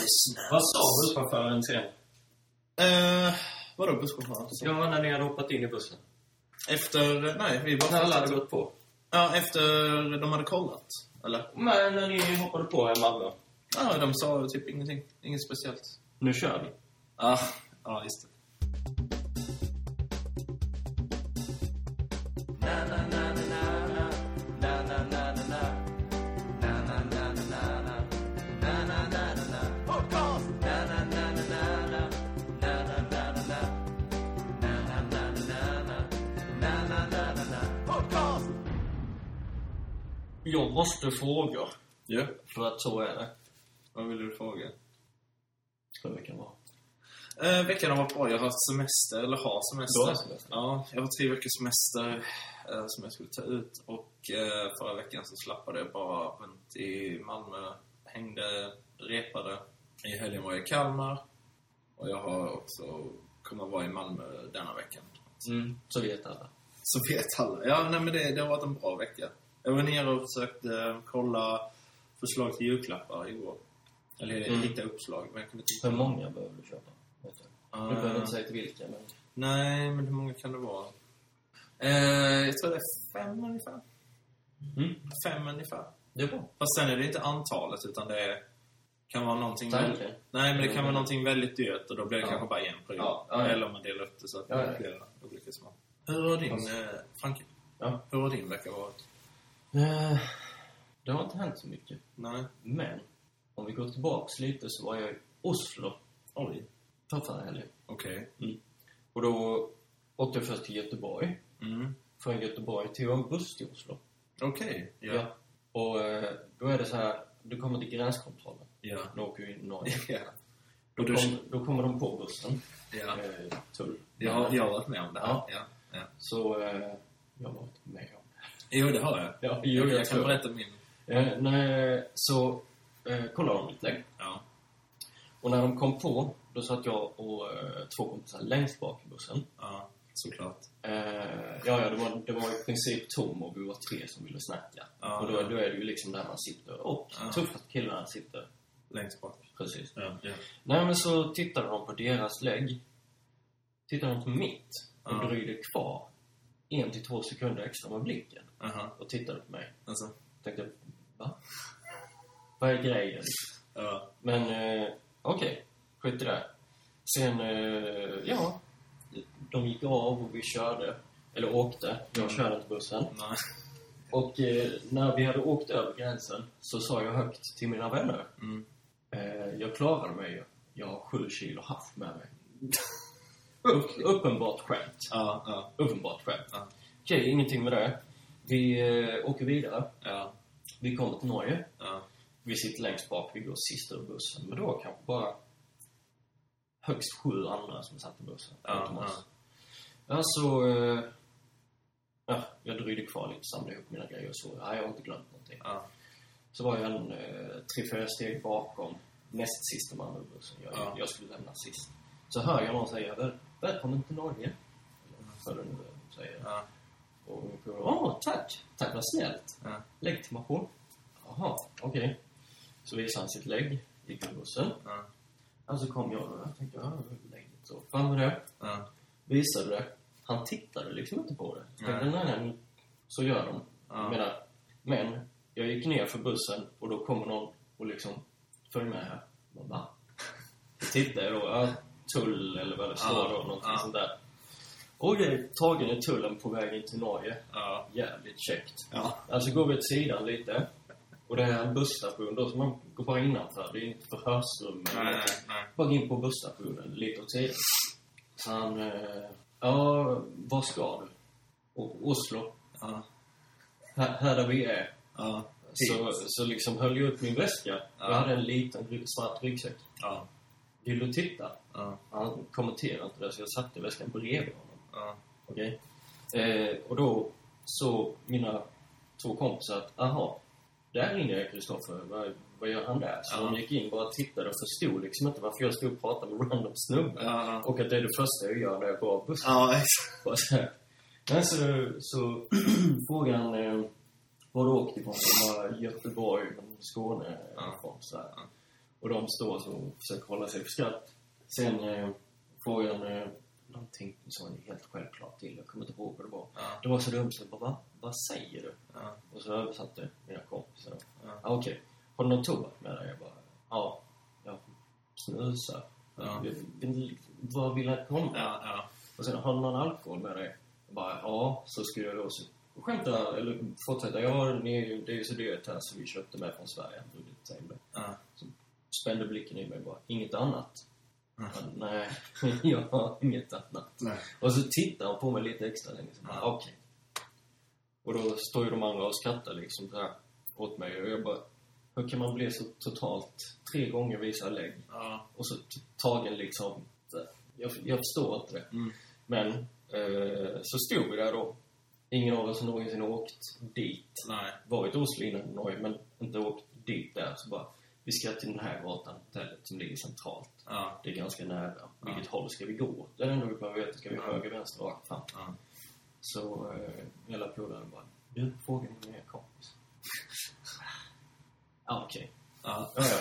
nice. Vad sa busschauffören sen? Eh, vadå busschaufför? Ja, när ni hade hoppat in i bussen. Efter... Nej, vi bara När alla hade gått på. Ja, efter de hade kollat. Eller? Men när ni hoppade på här i Malmö. Ja, de sa typ ingenting. Inget speciellt. Nu kör vi. Ja, ja just det. Jag måste fråga. Ja. För att så är det. Vad vill du fråga? Hur mycket var. Eh, veckan har varit bra. Jag har haft semester, eller har semester. Du har semester? Ja, jag har tre veckors semester eh, som jag skulle ta ut. Och eh, förra veckan så slappade jag bara runt i Malmö. Hängde, repade. I helgen var jag i Kalmar. Och jag har också, kommer vara i Malmö denna veckan. Mm, så vet alla. Så vet alla. Ja, nej men det, det har varit en bra vecka. Jag var nere och försökte kolla förslag till julklappar igår. Eller Mm. hitta uppslag, men jag kunde inte Hur många behöver du köpa? Du? Ah. Behöver inte säga till vilka, men... Nej, men hur många kan det vara? Eh, jag tror det är fem ungefär. Mm, Fem ungefär. det är bra. Fast sen är det inte antalet, utan det är, kan vara någonting... Tanken. väldigt- Nej, men det kan vara någonting väldigt dyrt och då blir det Ja. kanske bara en pryl. Ja, ja. Eller om man delar upp det så att det ja. flera olika små. Hur har din, eh, Franke? Ja. Hur har din vecka varit? Eh, det har inte hänt så mycket. Nej. Men, om vi går tillbaks lite så var jag i Oslo Oj. för förra helgen. Okej. Och då åkte jag först till Göteborg. Mm. Från Göteborg tog jag en buss till Oslo. Okej. Ja. Ja. Och eh, då är det så här, du kommer till gränskontrollen. Ja. Du åker ju in i Norge. ja. Då, du- kom, då kommer de på bussen. ja. Eh, tull. Jag, har- jag har varit med om det här. Ja. Ja. ja. Så, eh, jag har varit med om. Jo, det har jag. Ja, Jo, jag, jag kan berätta min. Eh, nej, så eh, kollade de mitt lägg. Ja. Och när de kom på, då satt jag och eh, två kompisar längst bak i bussen. Ja, såklart. Eh, ja, ja, det var, det var i princip tom och vi var tre som ville snacka. Ja, och då, ja. då är det ju liksom där man sitter. Och Ja. tuffast killarna sitter. Längst bak. Precis. Ja. ja. Nej, men så tittade de på deras lägg. Tittade de på mitt och Ja. dröjde kvar en till två sekunder extra med blicken. Aha. Och tittade på mig. Alltså. Tänkte, va? Vad är grejen? Ja. Men eh, okej, skit i det. Sen, eh, ja, de gick av och vi körde, eller åkte. Jag körde inte bussen. Nej. Och eh, när vi hade åkt över gränsen så sa jag högt till mina vänner. Mm. Eh, jag klarade mig. Jag har sju kilo haft med mig. Upp, uppenbart skämt. Ja, ja, Uppenbart skämt. Ja. Okej, ingenting med det. Vi eh, åker vidare. ja, Vi kommer till Norge. ja. Vi sitter längst bak, vi går sist ur bussen. Men då kanske bara högst sju andra som satt i bussen. Ja, oss. Ja, så... Eh, ja, jag dröjde kvar lite, samlade ihop mina grejer och så. Ja, jag har inte glömt någonting. ja. Så var jag en eh, tre, fyra steg bakom näst sista man ur bussen. Jag, Ja. jag skulle lämna sist. Så hör jag någon säga "Väl- Välkommen till Norge. Eller vad det nu de säger. ja. Och vi får, åh, tack! Tack, vad snällt. Ja. Legitimation. Jaha, okej. Så visade han sitt lägg, gick ur bussen. Ja. Och så kom jag och jag tänkte, ja, lägget så. Fram med det. ja. Visade det. Han tittade liksom inte på det. Så tänkte, nej, nej, så gör de. Ja. Jag menar, men jag gick ner för bussen och då kommer någon och liksom, följ med här. Jag bara, va? Så tittade jag då, tull eller vad det står Ja, då, någonting sånt där. Och det är tagen i tullen på väg in till Norge. Ja. Jävligt käckt. Ja. Alltså går vi åt sidan lite. Och det är en busstation då, så man går bara innanför. Det är inte förhörsrum eller Nej, nej, nej. Bara in på busstationen, lite åt sidan. Så han, eh, ja, var ska du? Och Oslo. Ja. Här, här där vi är. Ja. Så, så liksom höll jag upp min väska. Ja. Jag hade en liten svart ryggsäck. Ja. Vill du titta? Ja. Han kommenterade inte det, så jag satte väskan bredvid honom. Ja. Okej? Eh, och då så mina två kompisar att, aha, där inne är Kristoffer. Vad, vad gör han där? Så Ja. de gick in, bara tittade och förstod liksom inte varför jag stod och pratade med random snubbar. Ja. Och att det är det första jag gör när jag går av bussen. Ja, exakt. Men så, så han eh, var du åkte ifrån. Det var Göteborg, Skåne Ja. ifrån. Så här. Och de står så och försöker hålla sig för skratt. Sen eh, jag en, eh, någonting som är helt självklart till. Jag kommer inte ihåg vad det var. Ja. Det var så dumt så jag bara, Va? vad säger du? Ja. Och så översatte mina kompisar. Ja. Ah, Okej, har du någon tobak med dig? Jag bara, ja, jag snusar. Ja. Vad vill han komma? Ja, ja. Och sen, har du någon alkohol med dig? Jag bara, ja. Så skulle jag då så skämta, eller fortsätta. Ja, ni, det är ju så dyrt här så vi köpte med från Sverige. Det. Ja. Spände blicken i mig bara, inget annat? Nej, jag har inget annat. Nej. Och så tittar han på mig lite extra länge. Bara, Ja. okej. Och då står ju de andra och skrattar liksom så här åt mig. Och jag bara, hur kan man bli så totalt tre gånger visa lägg? Ja. Och så tagen liksom... Jag, jag förstår inte det. Mm. Men eh, så stod vi där då. Ingen av oss har någonsin åkt dit. Nej. Varit i Oslo innan Norge, men inte åkt dit där. Så bara, vi ska till den här gatan, hotellet, som ligger centralt. Ja. Det är ganska nära. Vilket håll ska vi gå? Det är det enda vi behöver veta. Ska vi Ja. höger, vänster, rakt fram? Ja. Så eh, hela polaren bara, du, fråga din nya kompis. Ja, okej. Ja. Ja, ja.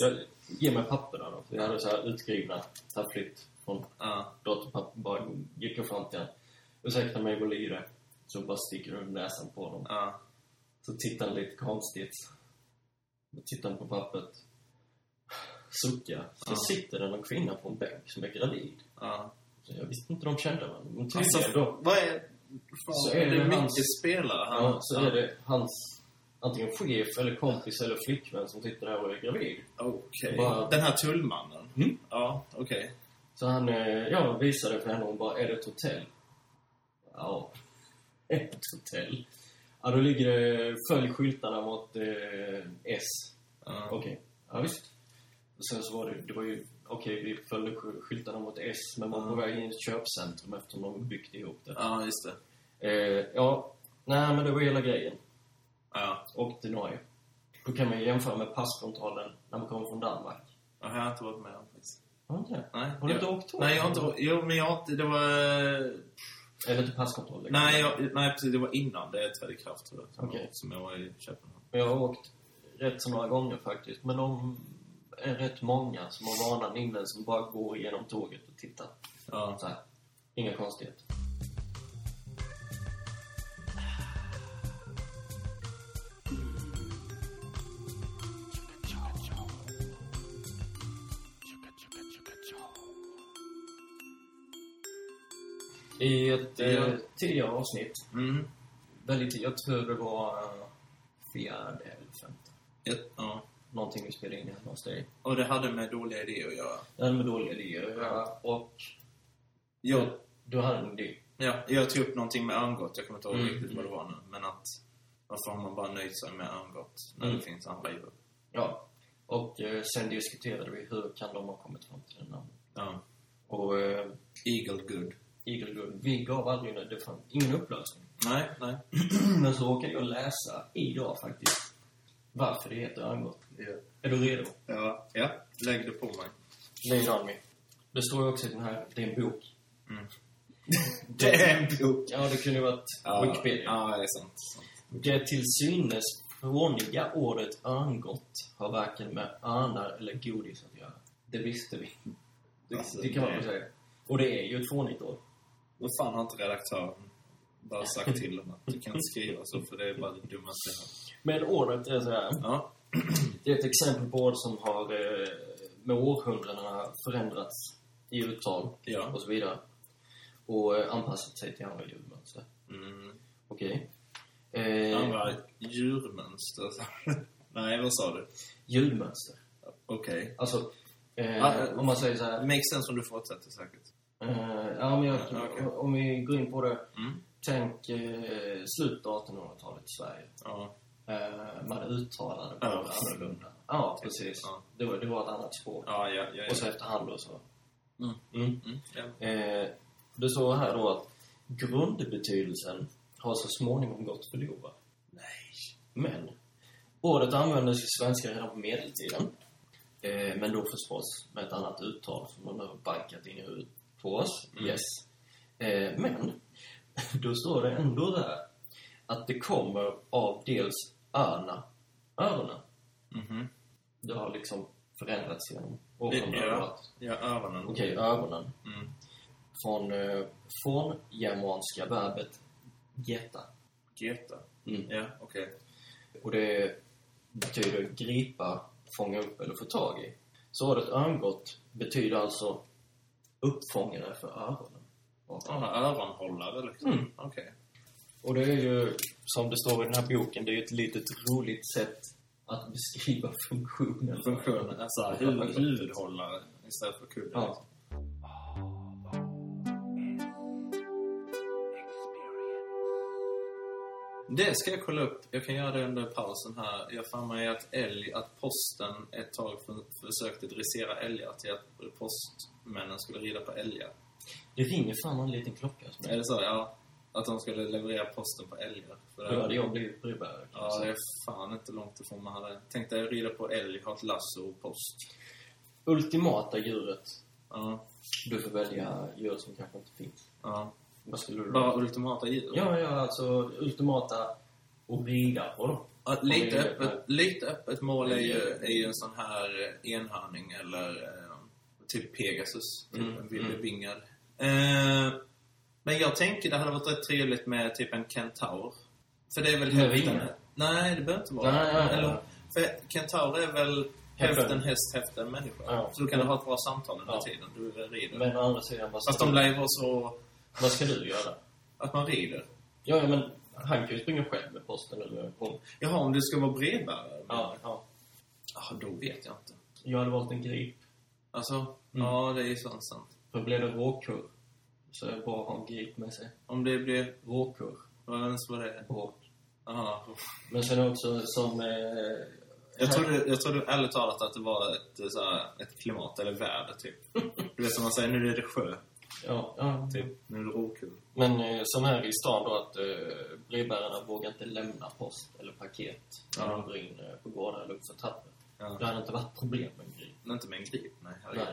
Jag, ge mig papperna då. För jag hade så här utskrivna taffligt från Ja. datorpapper. Bara gick jag fram till honom. Ursäkta mig, det? Så bara sticker du näsan på honom. Ja. Så tittar han lite konstigt. Tittar han på pappret. Suckar. Så Ja. sitter det någon kvinna på en bänk som är gravid. Ja. Så jag visste inte de kände varandra. Men Alltså, då. vad är... Fan, Så är det det mycket hans- spelare? Han, Ja, så är det hans antingen chef eller kompis eller flickvän som sitter där och är gravid. Okej. Bara- Den här tullmannen? Mm. Ja, okej. Så han, eh, jag visade för henne och hon bara, är det ett hotell? Ja, ett hotell. Ja, då ligger det, följ skyltarna mot eh, S. Ja. Okej, ja visst. Och sen så var det, det var ju, okej vi följde sk- skyltarna mot S men var på Mm. väg in i ett köpcentrum eftersom de byggt ihop det. ja, just det. Eh, ja, nej men det var hela grejen. Ja. Och till Norge. Då kan man jämföra med passkontrollen när man kommer från Danmark. Jag har inte varit med om faktiskt. Har du inte? Nej. Har du inte åkt tåg? Nej, jag har inte Jo, men jag har inte... Det var... Eller inte passkontroll? liksom. Nej, jag, nej, precis. Det var innan det trädde i kraft, tror jag. Jag, som jag var i Köpenhamn. Jag har åkt rätt så några gånger faktiskt. Men de är rätt många som har vanan inne som bara går igenom tåget och tittar. Ja. Så här. Inga konstigheter. I ett eh, Ja. tidigare avsnitt, Mm. väldigt, jag tror det var eh, fjärde eller femte. Ett, ja. Någonting vi spelade in hemma hos dig. Och det hade med dåliga idéer att göra. Det hade med dåliga idéer att göra och Jag, du hade en idé. ja, jag tog upp någonting med örngott. Jag kommer inte ihåg Mm. riktigt vad det var nu. Men att... Varför har man bara nöjt sig med örngott när Mm. det finns andra djur? Ja. Och eh, sen diskuterade vi hur kan de ha kommit fram till den namnet. Ja. Och eh, Eagle good. Good, vi gav aldrig det fanns ingen upplösning. Nej, nej. Men så råkade jag läsa idag faktiskt varför det heter örngott. Är du redo? Ja. Ja. Lägg det på mig. On me. Det står ju också i den här, det är en bok. Mm. Det är en bok. Ja, det kunde ju varit Wikipedia. Ja, det är sant. sant. Det till synes fåniga ordet örngott har varken med örnar eller godis att göra. Det visste vi. Det, Alltså, det kan man väl säga. Och det är ju ett fånigt ord. Vad fan har inte redaktören bara sagt till dem att du kan inte skriva så för det är bara det dummaste jag. Men ordet är så här. Ja. Det är ett exempel på ord som har eh, med århundradena förändrats i uttal Ja. och så vidare. Och eh, anpassat sig till andra ljudmönster. Mm. Okej. Eh, Andra djurmönster. Nej, vad sa du? ljudmönster. Okej. Alltså, eh, Ja, eh, om man säger så här. Makes sense om du fortsätter säkert. Eh, ja, men jag, Ja, okej. om vi går in på det. Mm. Tänk eh, slutet av 1800-talet i Sverige. Ja. Eh, man uttalade Ja. bara annorlunda. Ja, precis. Ja. Det, var, det var ett annat språk. Ja, ja, ja. ja. Och så efterhand då så. Mm. Mm. Mm. ja. Eh, det står här då att grundbetydelsen har så småningom gått förlorad. Nej. Men ordet användes i svenska redan på medeltiden. Eh, men då förstås med ett annat uttal som de har bankat in i huvudet på oss. Mm. Yes. Eh, men då står det ändå där att det kommer av dels örna, öronen. Mhm. Det har liksom förändrats genom århundraden. Ja, ja öronen. Okej, ögonen. Mm. Från eh, forngermanska verbet geta. Geta. Mm. Ja, okej. Och det betyder gripa, fånga upp eller få tag i. Så ordet örngott betyder alltså uppfångare för öronen. Sådana öronhållare liksom. Mm. Okej. Och det är ju, som det står i den här boken, det är ju ett litet roligt sätt att beskriva funktionen. Funktionen. Alltså huvud, huvudhållare istället för kudde. Ja. Det ska jag kolla upp. Jag kan göra det under pausen här. Jag fann mig att älg, att posten ett tag för, försökte dressera älgar till att postmännen skulle rida på älgar. Det ringer fan en liten klocka. Som Är det så? Ja. Att de skulle leverera posten på älgar. För Då hade jag blivit brevbärare. Ja, det är fan inte långt ifrån man hade tänkt dig rida på älg, ha ett lasso och post. Ultimata djuret. Ja, Du får välja djur som kanske inte finns. ja. Vad skulle du Bara ultimata djur. Ja, ja, alltså ultimata att rida på då. Ja, lite, öppet, lite öppet mål är ju, är ju en sån här eh, enhörning eller eh, typ Pegasus. Typ Mm, en vilde mm. Eh, men jag tänker det hade varit rätt trevligt med typ en kentaur. För det är väl hälften... Nej, det behöver inte vara. Nej, nej, nej. Eller, för kentaur är väl Hälften. häst, hälften människa. Ja. Så då kan du ha ett bra samtal under Ja. tiden du rider. Men å andra sidan, Fast de lär ju vara så vad ska du göra? att man rider. Ja, ja, men han kan ju springa själv med posten eller hon. Jaha, om du ska vara brevbärare? Ja, ja. Ja, då vet jag inte. Jag hade valt en grip. Alltså, Mm. ja det är ju sant, sant. För blir det råkurr så är det bra att ha en grip med sig. Om det blir... Råkurr. Vad ens vad det är? Bråk. Aha. Men sen också som... Eh, Jag trodde, jag trodde ärligt talat att det var ett, så här, ett klimat eller väder, typ. Du vet som man säger, nu är det sjö. Ja, ja. Typ, nu är det råkul. Men eh, som här i stan då att eh, brevbärarna vågar inte lämna post eller paket när Ja. de går in eh, på gårdar eller upp för trappor. Ja. Det hade inte varit problem med en grip. Inte med en grip, nej. Nej.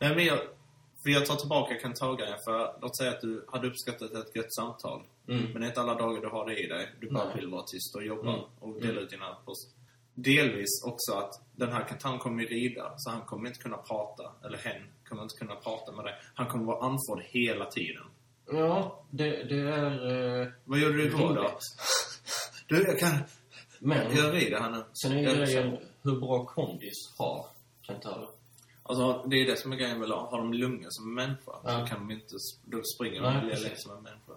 Nej, men jag, för jag tar tillbaka kantagaren för låt säga att du hade uppskattat ett gött samtal. Mm. Men det är inte alla dagar du har det i dig. Du bara Nej. vill vara tyst och jobba Mm. och dela ut dina post. Delvis också att den här kantan kommer ju rida, så han kommer inte kunna prata. Eller hen kommer inte kunna prata med dig. Han kommer vara andfådd hela tiden. Ja, det, det är... Eh, Vad gör du då? då? Du, jag kan... Men Jag rider här nu. sen är grejen hur bra kondis har kantörer. Alltså, det är det som är grejen med lag. Har de lungor som en människa Ja. så kan de inte... Då springer de lika lätt som en människa.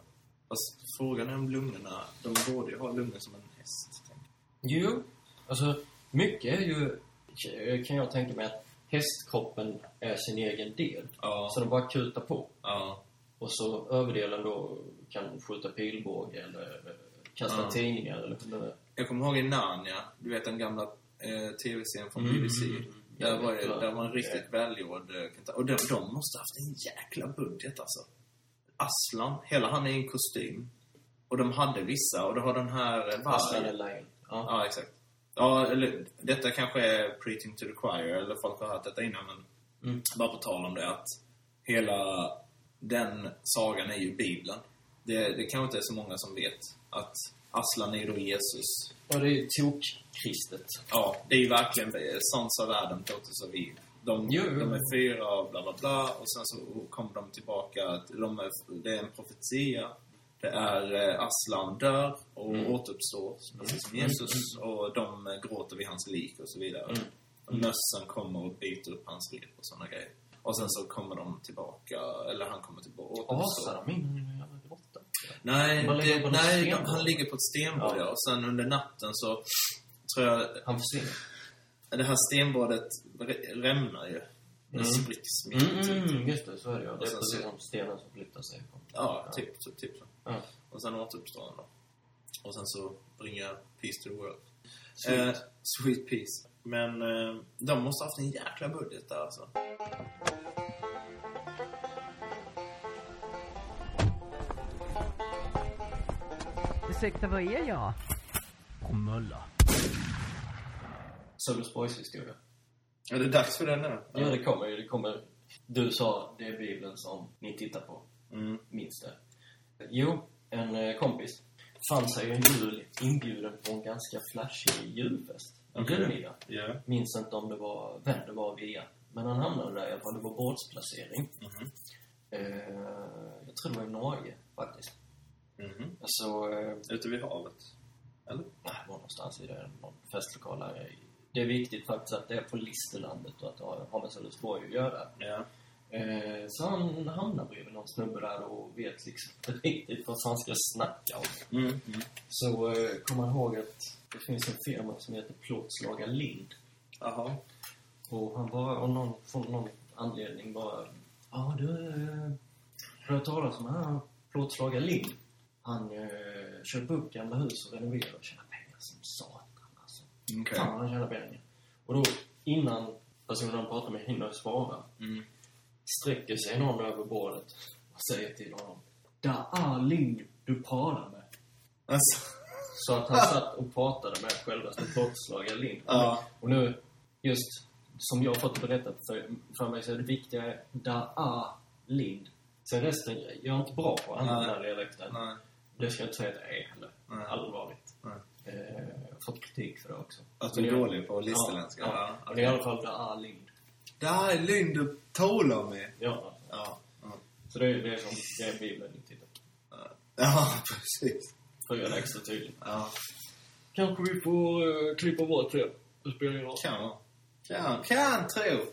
Fast frågan är om lungorna... De borde ju ha lungor som en häst. Jo, alltså mycket är ju... Kan jag tänka mig att hästkroppen är sin egen del. Ja. Så de bara kutar på. ja. Och så överdelen då kan skjuta pilbåge eller kasta Ja. tidningar eller hur det är. Jag kommer ihåg i Narnia, du vet den gamla eh, tv-serien från Mm, BBC. mm. Där, var, där var en riktigt välgjord eh. Och de, de måste ha haft en jäkla budget alltså. Aslan, hela han är i en kostym. Och de hade vissa, och du har den här... eh, Aslan är lion. Ja. Ja, exakt. Ja, eller detta kanske är preaching to the choir, eller folk har hört detta innan, men Mm. bara på tal om det att hela den sagan är ju Bibeln. Det, det kanske inte är så många som vet att Aslan är då Jesus. ja, det är ju tok-kristet. Ja, det är ju verkligen Sons of Adam, Daughters of Eve. De, Jo, de är fyra och bla bla bla och sen så kommer de tillbaka. att De är, det är en profetia. Det är eh, Aslan dör och Mm. återuppstår, precis som Mm, Jesus. Och de eh, gråter vid hans lik och så vidare. Mm. Och mössen kommer och biter upp hans rep och såna grejer. Och sen så kommer de tillbaka, eller han kommer tillbaka. Asar de in grotta? Nej, det, nej stenbord. han ligger på ett stenbord Ja. ja. Och sen under natten så tror jag Han försvinner. det här stenbordet rämnar ju. Det Mm. spricks mitt Mm, typ. mm, just det, så är det ja. Det är precis som stenen som flyttar sig. Från. Ja, typ, typ, typ så. Ja. Och sen återuppstår han då. Och sen så bringar peace to the world. Sweet. Eh, sweet peace. Men eh, de måste ha haft en jäkla budget där alltså. Ursäkta, vad är jag? Bromölla. Sölvesborgs historia. Är det dags för den nu? Ja, det kommer ju. Det kommer. Du sa det är Bibeln som ni tittar på. Mm. Minns det. Jo, en eh, kompis fann sig en jul inbjuden på en ganska flashig julfest. Okej. julmiddag. Ja. Minns inte om det var vem det var via. Men han hamnade där i alla fall. Det var bordsplacering. Mhm. Eh, jag tror det var i Norge faktiskt. Mhm. Alltså, eh, Ute vid havet? Eller? det var någonstans i det, någon festlokal där. Det är viktigt faktiskt att det är på Listerlandet och att det har med Sölvesborg att göra. Ja. Eh, så han hamnar bredvid någon snubbe där och vet liksom inte riktigt vad han ska snacka om. Mm. Mm. Så eh, kommer han ihåg att det finns en firma som heter Plåtslaga Lind. Jaha. Och han bara, av någon, från någon anledning bara... Ja, du... Eh, har du hört talas om han Plåtslaga Lind? Han eh, köper upp gamla hus och renoverar och tjänar pengar som satan alltså. Okej. Fan han tjänar pengar. Och då, innan personen han pratar med hinner svara, Mm. Sträcker sig någon över bordet och säger till honom Där är Lind du pratar med. Alltså. Så att han satt och pratade med självaste Plåtslaga Lind. Ja. Och nu, just som jag har fått berättat för, för mig så är det viktiga där är Lind. Sen resten, jag är inte bra på att använda den här dialekten. Nej. Det ska jag inte säga att jag är heller. Nej. Allvarligt. Nej. Eh, jag har fått kritik för det också. Att du är dålig på listerländska? Ja, ja. Ja, Men i alla fall, där är Lind. Det här är Lynn du talar med. Ja. Ja. Ja. Så det är det som det är Bibeln i titeln. Ja, precis. För att göra det extra tydligt. Ja. Kanske vi får uh, klippa bort det. Det spelar ingen roll. Kan. Kan, kan tro.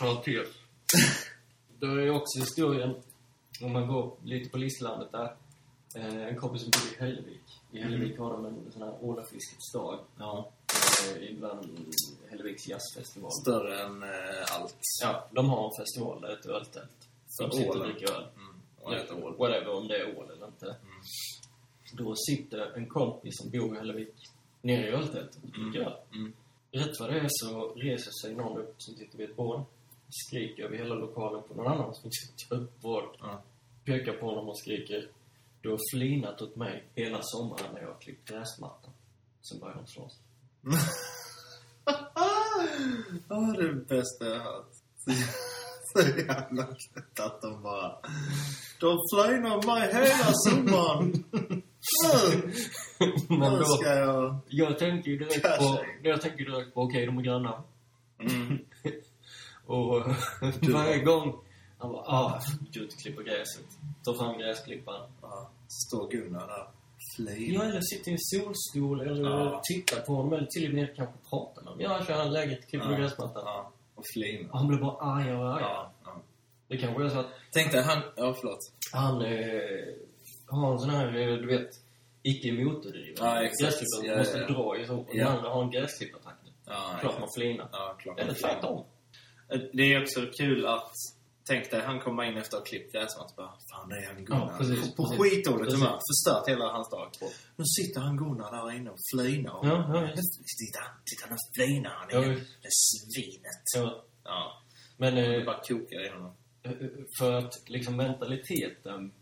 Parentes. Det är också historien, om man går lite på Listlandet där. Eh, en kompis som bor i Hällevik. I Hällevik har de en sån här ålafiskets dag. Ja. Eh, ibland Hälleviks jazzfestival. Större än eh, allt. Ja, de har en festival där ett öltält. För De sitter och dricker öl. Mm. Äter ål. Whatever, om det är ål eller inte. Då sitter en kompis som bor i Hällevik nere i öltältet och dricker öl. Mm. Rätt vad det är så reser sig någon upp som sitter vid ett bord, skriker över hela lokalen på någon annan som sitter upp bord, Ja. pekar på honom och skriker Du har flinat åt mig hela sommaren när jag har klippt gräsmattan. Sen börjar de slåss. Ja, det är det bästa jag hört. Så jävla gött att de bara... De flinar mig hela sommaren. Men då, ska jag... jag tänker ju direkt på, jag tänker direkt på okej, de är grannar. Mm. Och varje gång han bara, ah, och klippa gräset. Ta fram gräsklipparen. Ja, står Gunnar där. Flin. Ja, eller sitta i en solstol eller Ja. titta på honom eller till och med kanske prata med honom. Ja, kör han läget, klipper Ja. gräsmattan. Ja, och flin. Och han blir bara argare och argare. Ja, ja. Det kanske är så att Tänk dig han... Ja, förlåt. han eh, har en sån här, eh, du vet, icke motordriven Ja, gräsklippare. Ja, måste ja. dra i så. Och Ja. den andra har en gräsklippartakt. Ja, Klart man flinar. Ja, klart. Eller tvärtom. Det är också kul att... Tänk dig, han kommer in efter att ha klippt gräsmattan och bara Fan, det är han Gunnar. Ja, precis, på precis. skitdåligt humör. Förstört hela hans dag. Nu sitter han Gunnar där inne och flinar. Och, Ja, ja. Titta, titta nu flinar han Ja, igen. visst. Det svinet. Ja. Ja. Men Det eh, bara kokar i honom. för att liksom mentaliteten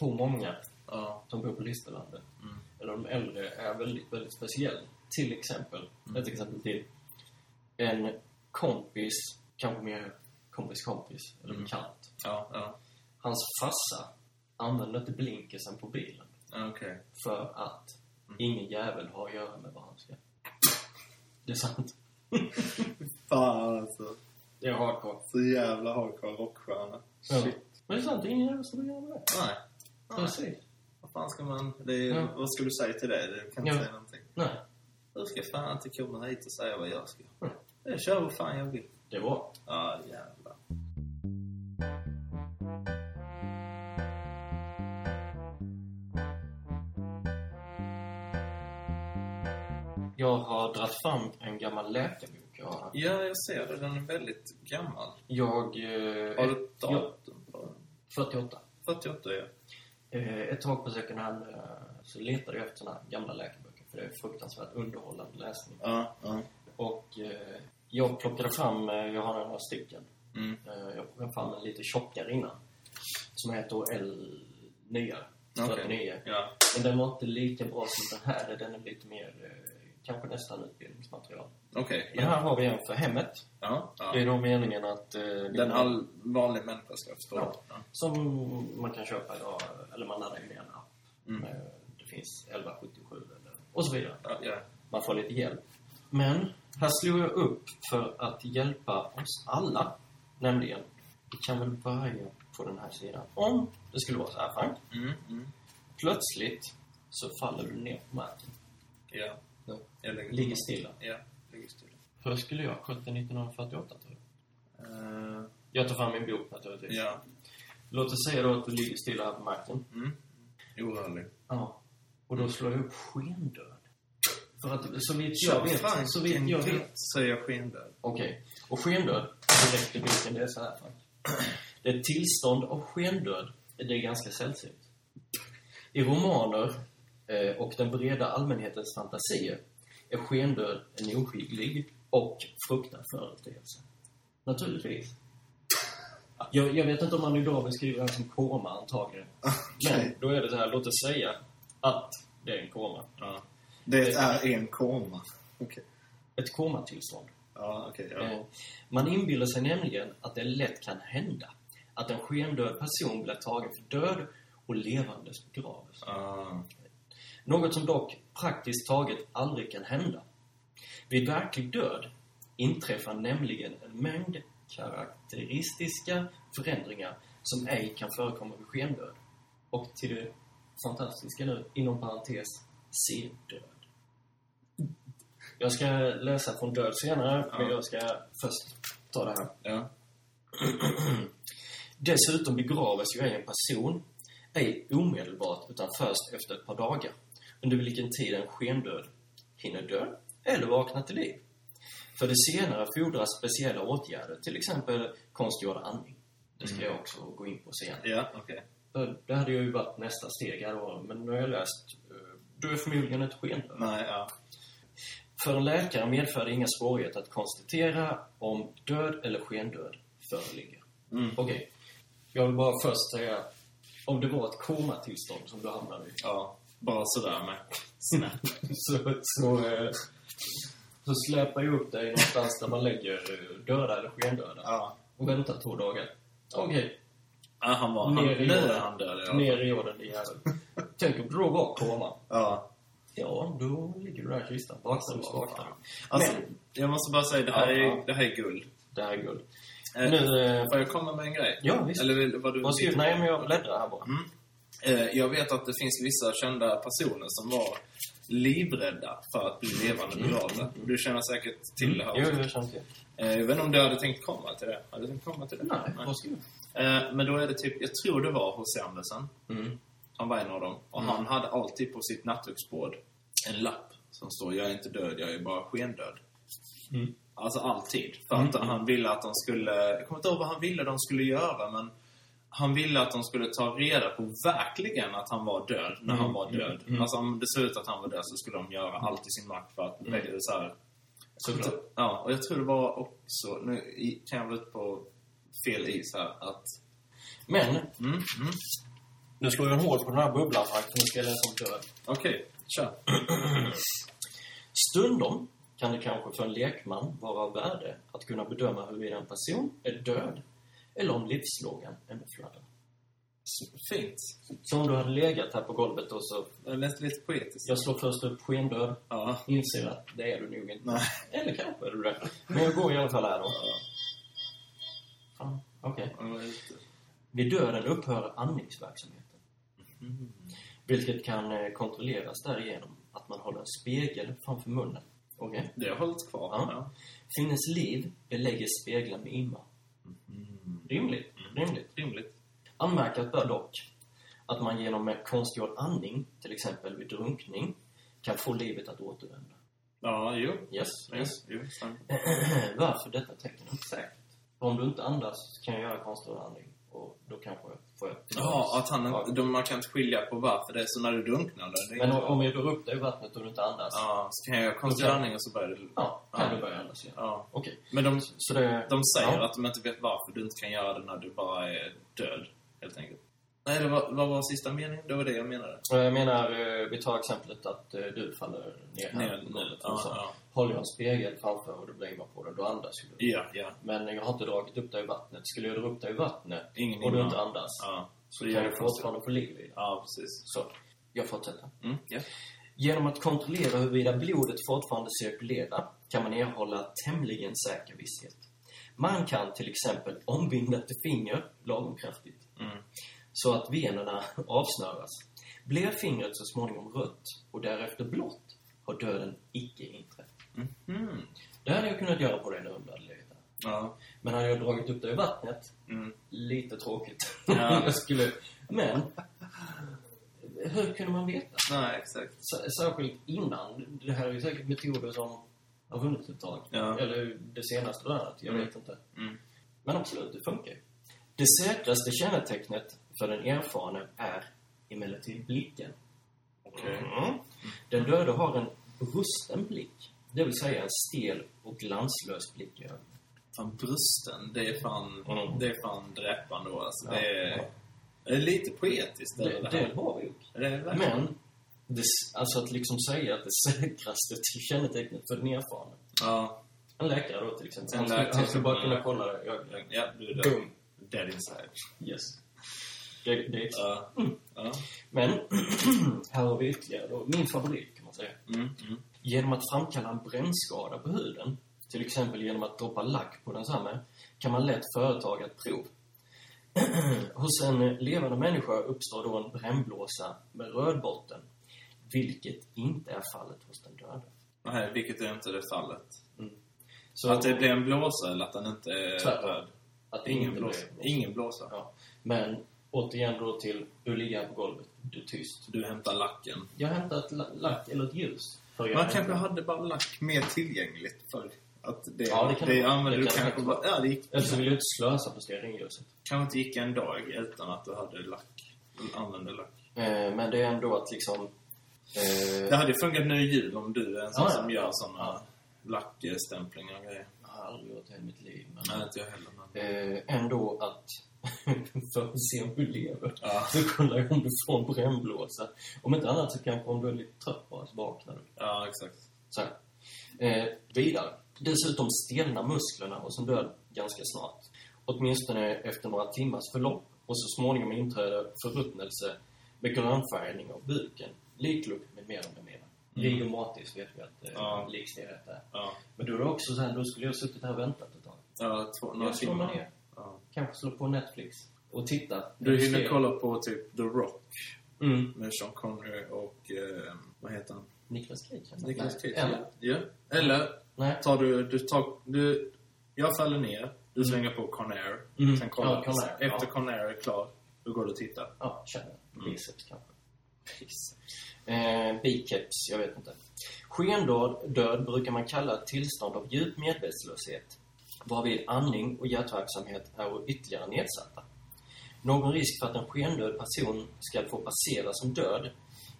på många Ja. som bor på Listerlandet, Mm. eller de äldre, är väldigt, väldigt speciell. Till exempel, Mm. ett exempel till. En kompis, kanske mer kompis kompis, eller Mm. bekant. Ja, ja. Hans farsa använder inte blinkersen på bilen Okej. för att Mm. ingen jävel har att göra med vad han ska. Det är sant. Fan alltså. Det är hardcore. Så jävla hardcore rockstjärna. Ja. Shit. Men det är sant, ingen jävel ska göra med det. Nej. Nej. Precis. Vad fan ska man... Det är, Ja. Vad ska du säga till det? Du kan inte Ja. säga någonting. Nej, Du ska fan inte komma hit och säga vad jag ska. Mm. Jag kör vad fan jag vill. det var. Ja, jävlar. Jag har dragit fram en gammal läkarbok jag har. Ja, jag ser det. Den är väldigt gammal. Jag... Eh, Har du ett datum på den? 48. 48, ja. Eh, ett tag på second hand eh, så letade jag efter såna här gamla läkarböcker. För det är fruktansvärt underhållande läsning. Ja, ja. Och eh, jag plockade fram, eh, jag har några stycken. Mm. Eh, jag plockade fram en lite tjockare innan. Som heter L nya. Okej. 49. Ja. Men den var inte lika bra som den här. Den är lite mer, eh, kanske nästan utbildningsmaterial. Okej. Men ja. här har vi en för hemmet. Ja. ja. Det är då meningen att... Eh, Den all vanlig människa ska förstå. Ja. Ja. Som man kan köpa idag, eller man laddar ner en app. Mm. Med, det finns 1177 eller, och så vidare. Ja, ja. Man får lite hjälp. Men här slog jag upp för att hjälpa oss alla. Nämligen, vi kan väl börja på den här sidan. Om det skulle vara så här, Frank. Mm, mm. Plötsligt så faller du ner på marken. Ja. Lägger Ligger stilla. Ja, ligger stilla. Hur skulle jag det 1948, tror jag? Eh, Jag tar fram min bok, naturligtvis. ja. Låt oss säga då att du ligger stilla här på marken. Mm. Orörlig. Ja. Och då slår jag upp skendöd. För att så vitt jag vet... Frank, Så vitt jag vet... så är jag skendöd. Okej. Och skendöd, direkt i boken, det är så här Frank. Det är ett tillstånd av skendöd. Det är ganska sällsynt. I romaner och den breda allmänhetens fantasier är skendöd en ohygglig och fruktad företeelse. Naturligtvis. Jag, jag vet inte om man idag beskriver den som koma, antagligen. Men då är det så här, låt oss säga att det är en koma. Ja. Det är en koma. Okej. Ett komatillstånd. Ja, okej. ja. Eh, Man inbillar sig nämligen att det lätt kan hända att en skendöd person blir tagen för död och levandes begravs. Ah. Något som dock praktiskt taget aldrig kan hända. Vid verklig död inträffar nämligen en mängd karaktäristiska förändringar som ej kan förekomma vid skendöd. Och till det fantastiska nu, inom parentes, C-död. Jag ska läsa från död senare, men Ja. jag ska först ta det här. Ja. Dessutom begraves ju en person, ej omedelbart utan först efter ett par dagar, under vilken tid en skendöd hinner dö eller vakna till liv. För det senare fordras speciella åtgärder, till exempel konstgjord andning. Det ska jag också gå in på senare. Ja. För Det hade ju varit nästa steg här då, men nu har jag läst eh, du är förmodligen ett skendöd. Nej, ja. För en läkare medför det inga svårigheter att konstatera om död eller skendöd föreligger. Mm. Okej. Jag vill bara först säga, om det var ett komatillstånd som du hamnade i, Ja. Bara sådär med. Snabbt. så, så, eh, så släpar jag upp dig någonstans där man lägger döda eller skendöda Ja. och väntar två dagar. Okej, ja han var... Han, Ner i nu är han död, ja. ner i jorden din jävel. Tänk om du då var koma. Ja. Ja, då ligger du där i kistan. Du så vaknar. Alltså, Men- jag måste bara säga, det här, Ja, är, det här är guld. Det här är guld. Eh, Nu, eh, Får jag komma med en grej? Ja, visst. Eller vad du vad Nej, men jag bläddrar här bara. Mm. Eh, jag vet att det finns vissa kända personer som var livrädda för att bli levande begravda. Du känner säkert till det här Jo, också. jag känner till. Eh, Jag vet inte om du hade tänkt komma till det? Hade du tänkt komma till det? Nej, varsågod. Eh, Men då är det typ, jag tror det var H.C. Andersen. Mm. Han var en av dem. Och han hade alltid på sitt nattduksbord en lapp som står Jag är inte död, jag är bara skendöd. Mm. Alltså alltid. För att han ville att de skulle... Jag kommer inte ihåg vad han ville de skulle göra, men han ville att de skulle ta reda på verkligen att han var död när han var död. mm. Alltså om det såg ut att han var död så skulle de göra allt i sin makt för att... Så här, Såklart. Ja, och jag tror det var också... Nu kan jag vara ute på fel is här. Att... Men, Mm, mm. nu slår jag hål på den här bubblan att nu ska jag läsa om död. Okej, kör. Stundom kan det kanske för en lekman vara av värde att kunna bedöma huruvida en person är död eller om livslågan ännu fladdrar. Fint. Så om du hade legat här på golvet och så... Det lät lite poetiskt. Jag slår först upp skendöd, Ja. inser att det är du nog inte. Nej. Eller kanske är du det. Men jag går i alla fall här då. Fan, okej. Ja, vad är det? Vid döden upphör andningsverksamheten. Vilket kan eh, kontrolleras därigenom att man håller en spegel framför munnen. Okej? Det har hållit kvar. Ja. Ja. Finnes liv belägger speglar med imma. Rimligt. Rimligt. Rimligt. Anmärkas bör dock att man genom en konstgjord andning, till exempel vid drunkning, kan få livet att återvända. Ja, jo. Yes, yes. Jo. Varför detta tecken. För om du inte andas kan jag göra konstgjord andning och då kanske får jag Ja, att han, Ja. de, man kan inte skilja på varför det är så när du drunknar. Det Men inte om, jag drar upp dig i vattnet och du inte andas, ja, Ja, så kan jag göra konstgjord andning och så börjar det... kan Ja. du börja andas igen. Ja. Okej. Men de, Så det... de säger ja. att de inte vet varför du inte kan göra det när du bara är död, helt enkelt. Nej, eller vad, vad var sista meningen? Det var det jag menade. Och Jag menar, eh, vi tar exemplet att eh, du faller ner här Ner, på golvet. ja, ja. Håller jag en spegel framför och du blir imma på den, då andas ju du. Ja, ja. Men jag har inte dragit upp dig i vattnet. Skulle jag dra upp dig i vattnet Ingen och du inte andas, Ja. så kan du fortfarande få liv i det. Ja, precis. Så, jag fortsätter. Mm, ja. Genom att kontrollera huruvida blodet fortfarande cirkulerar kan man erhålla tämligen säker visshet. Man kan till exempel ombinda ett finger lagom kraftigt Mm. Så att venerna avsnöras. Blir fingret så småningom rött och därefter blått har döden icke inträffat. Mm. Det hade jag kunnat göra på dig nu om du hade legat där. Ja. Men hade jag dragit upp det i vattnet, Mm. lite tråkigt. Ja. jag skulle... Men, hur kunde man veta? Nej, exakt. Särskilt innan. Det här är ju säkert metoder som har funnits ett tag. Ja. Eller det senaste röret, jag Mm. vet inte. Mm. Men absolut, det funkar ju. Det säkraste kännetecknet för den erfarne är emellertid blicken. Okej. Mm. Den döde har en brusten blick. Det vill säga en stel och glanslös blick i. Fan, brösten, det är fan, Mm. det är fan dräpande alltså. Ja, Det, är, ja. det är lite poetiskt Det, det det har vi gjort. Är Men, det, alltså att liksom säga att det säkraste kännetecknet för den erfarne. Ja. En läkare då till exempel. En Han skulle, läkare han skulle bara kunna kolla det i ögonen. Ja, du är. Boom. Dead inside. Yes. Det, det. Ja. Ja. Men, här har vi ytterligare då, min favorit kan man säga. Mm. Mm. Genom att framkalla en brännskada på huden, till exempel genom att droppa lack på densamma, kan man lätt företa ett prov. Hos en levande människa uppstår då en brännblåsa med röd botten, vilket inte är fallet hos den döde. Nej, vilket är inte det fallet. Så att det blir en blåsa eller att den inte är Tvärtom. röd? att det Ingen inte blåsa. Ingen blåsa. Ja. Men återigen då till, du ligger här på golvet, du är tyst. Du hämtar lacken. Jag hämtar ett la- lack eller ett ljus. Man hämtar- kanske hade bara lack mer tillgängligt för att det, Ja, det kan det använde du kan kanske bara, ja, det gick, Eller så vill jag inte slösa på stearinljuset. kanske inte gick en dag utan att du hade lack. Använde lack. Eh, men det är ändå att liksom... Eh, Det hade funkat nu i jul om du är en sån Ja, ja. som gör såna Ja. lackstämplingar och grejer. Jag har aldrig gjort det i mitt liv. Men, Nej, inte jag heller. Men... eh, ändå att... för att se om du lever. Ja. Så kollar jag om du får en brännblåsa. Om inte annat så kanske om du är lite trött bara så vaknar du. ja, exakt. Så. Eh, vidare. Dessutom stelnar musklerna hos en död ganska snart. Åtminstone efter några timmars förlopp. Och så småningom inträder förruttnelse med grönfärgning av buken, liklukt med mera med mera. Mm. Rigor vet vi att eh, Ja. likstelhet är. Ja, Men då är det också så här, då skulle jag ha suttit här och väntat ett tag. ja två, några Jag timmar. ner. Ja. Kanske slå på Netflix och titta. Du hinner kolla på typ The Rock Mm. med Sean Connery och, eh, vad heter han? Niklas Cage. Nej, Cage? Eller? Ja. Eller Nej. tar du, du tar, du, jag faller ner, du slänger på Conair, Mm. sen kollar Ja, Conair, Efter ja. Conair är klar, då går du och tittar. Ja, känner. Mm. Biceps kanske. Eh, biceps, jag vet inte. Skendöd död brukar man kalla ett tillstånd av djup medvetslöshet, varvid andning och hjärtverksamhet är ytterligare nedsatta. Någon risk för att en skendöd person ska få passera som död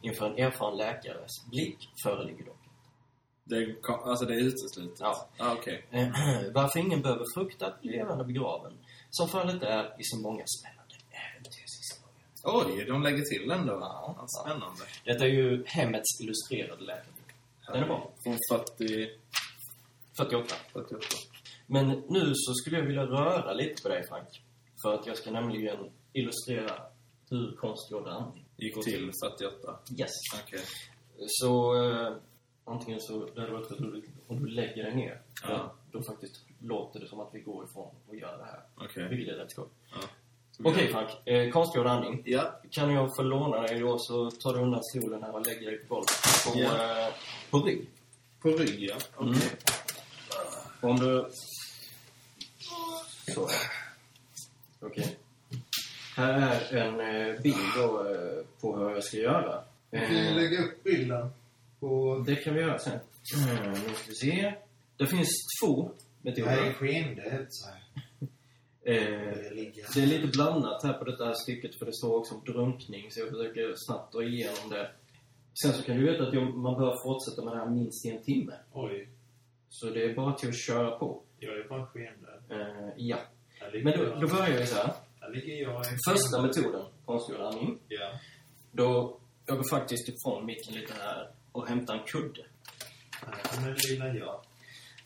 inför en erfaren läkares blick föreligger dock. Det alltså det är uteslutet? Ja. Ah. Eh, varför ingen behöver frukta att bli levande begraven, som fallet är i så många spännande äventyrshistorier. Oj, de lägger till ändå. Ja. Ja, spännande. Detta är ju Hemmets illustrerade läkarbok. Den är bra. Från 40... 48. 48. Men nu så skulle jag vilja röra lite på dig, Frank. För att jag ska nämligen illustrera hur konstgjord andning Gick till 48. Yes. Okej. Så eh, antingen så, det hade varit roligt om du lägger dig ner. Ja. Då faktiskt låter det som att vi går ifrån och gör det här. Okej. Vilket är rätt skoj. Ja. Okej Frank, eh, konstgjord andning. Ja. Kan jag få låna dig då så tar du undan stolen här och lägger dig på golvet. På, Ja. eh, på rygg. På rygg, ja. Okej. Mm. Om du... Så. Okej. Här är en eh, bild då, eh, på hur jag ska göra. Kan vi Eh, lägga upp bilden på... det kan vi göra sen. Mm, nu ska vi se. Det finns två Det här är skendöd, så här. Eh, Jag det är lite blandat här på detta här stycket för det står också om drunkning så jag försöker snabbt dra igenom det. Sen så kan du veta att jag- man bör fortsätta med det här minst i en timme. Oj, Så det är bara till att köra på. Jag är bara skendöd. Eh, ja. Men då, då börjar vi så här. Jag. Första metoden, konstgjord andning. Ja. Då jag går faktiskt ifrån micken lite här och hämtar en kudde. Här kommer lilla jag.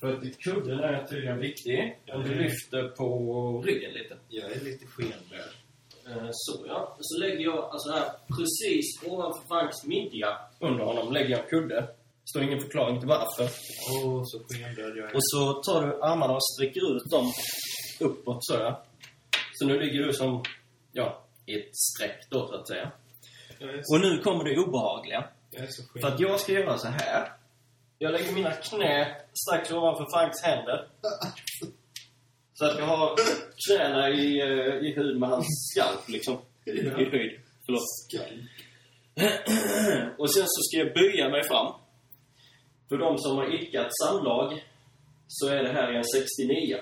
För att kudden är tydligen viktig om du lyfter på ryggen lite. Jag är lite skendöd. Eh, Så ja. Så lägger jag alltså här precis ovanför Franks midja under honom lägger jag en kudde. Står ingen förklaring till varför. Åh, så skendöd jag är. Och så tar du armarna och sträcker ut dem uppåt så ja. Så nu ligger du som, ja, i ett streck då så att säga. Så, Och nu kommer det obehagliga. För att jag ska göra så här. Jag lägger mina knä strax ovanför Franks händer. Så att jag har knäna i, eh, i hud med hans skalp liksom. I höjd. Förlåt. Och sen så ska jag böja mig fram. För de som har idkat samlag så är det här en 69.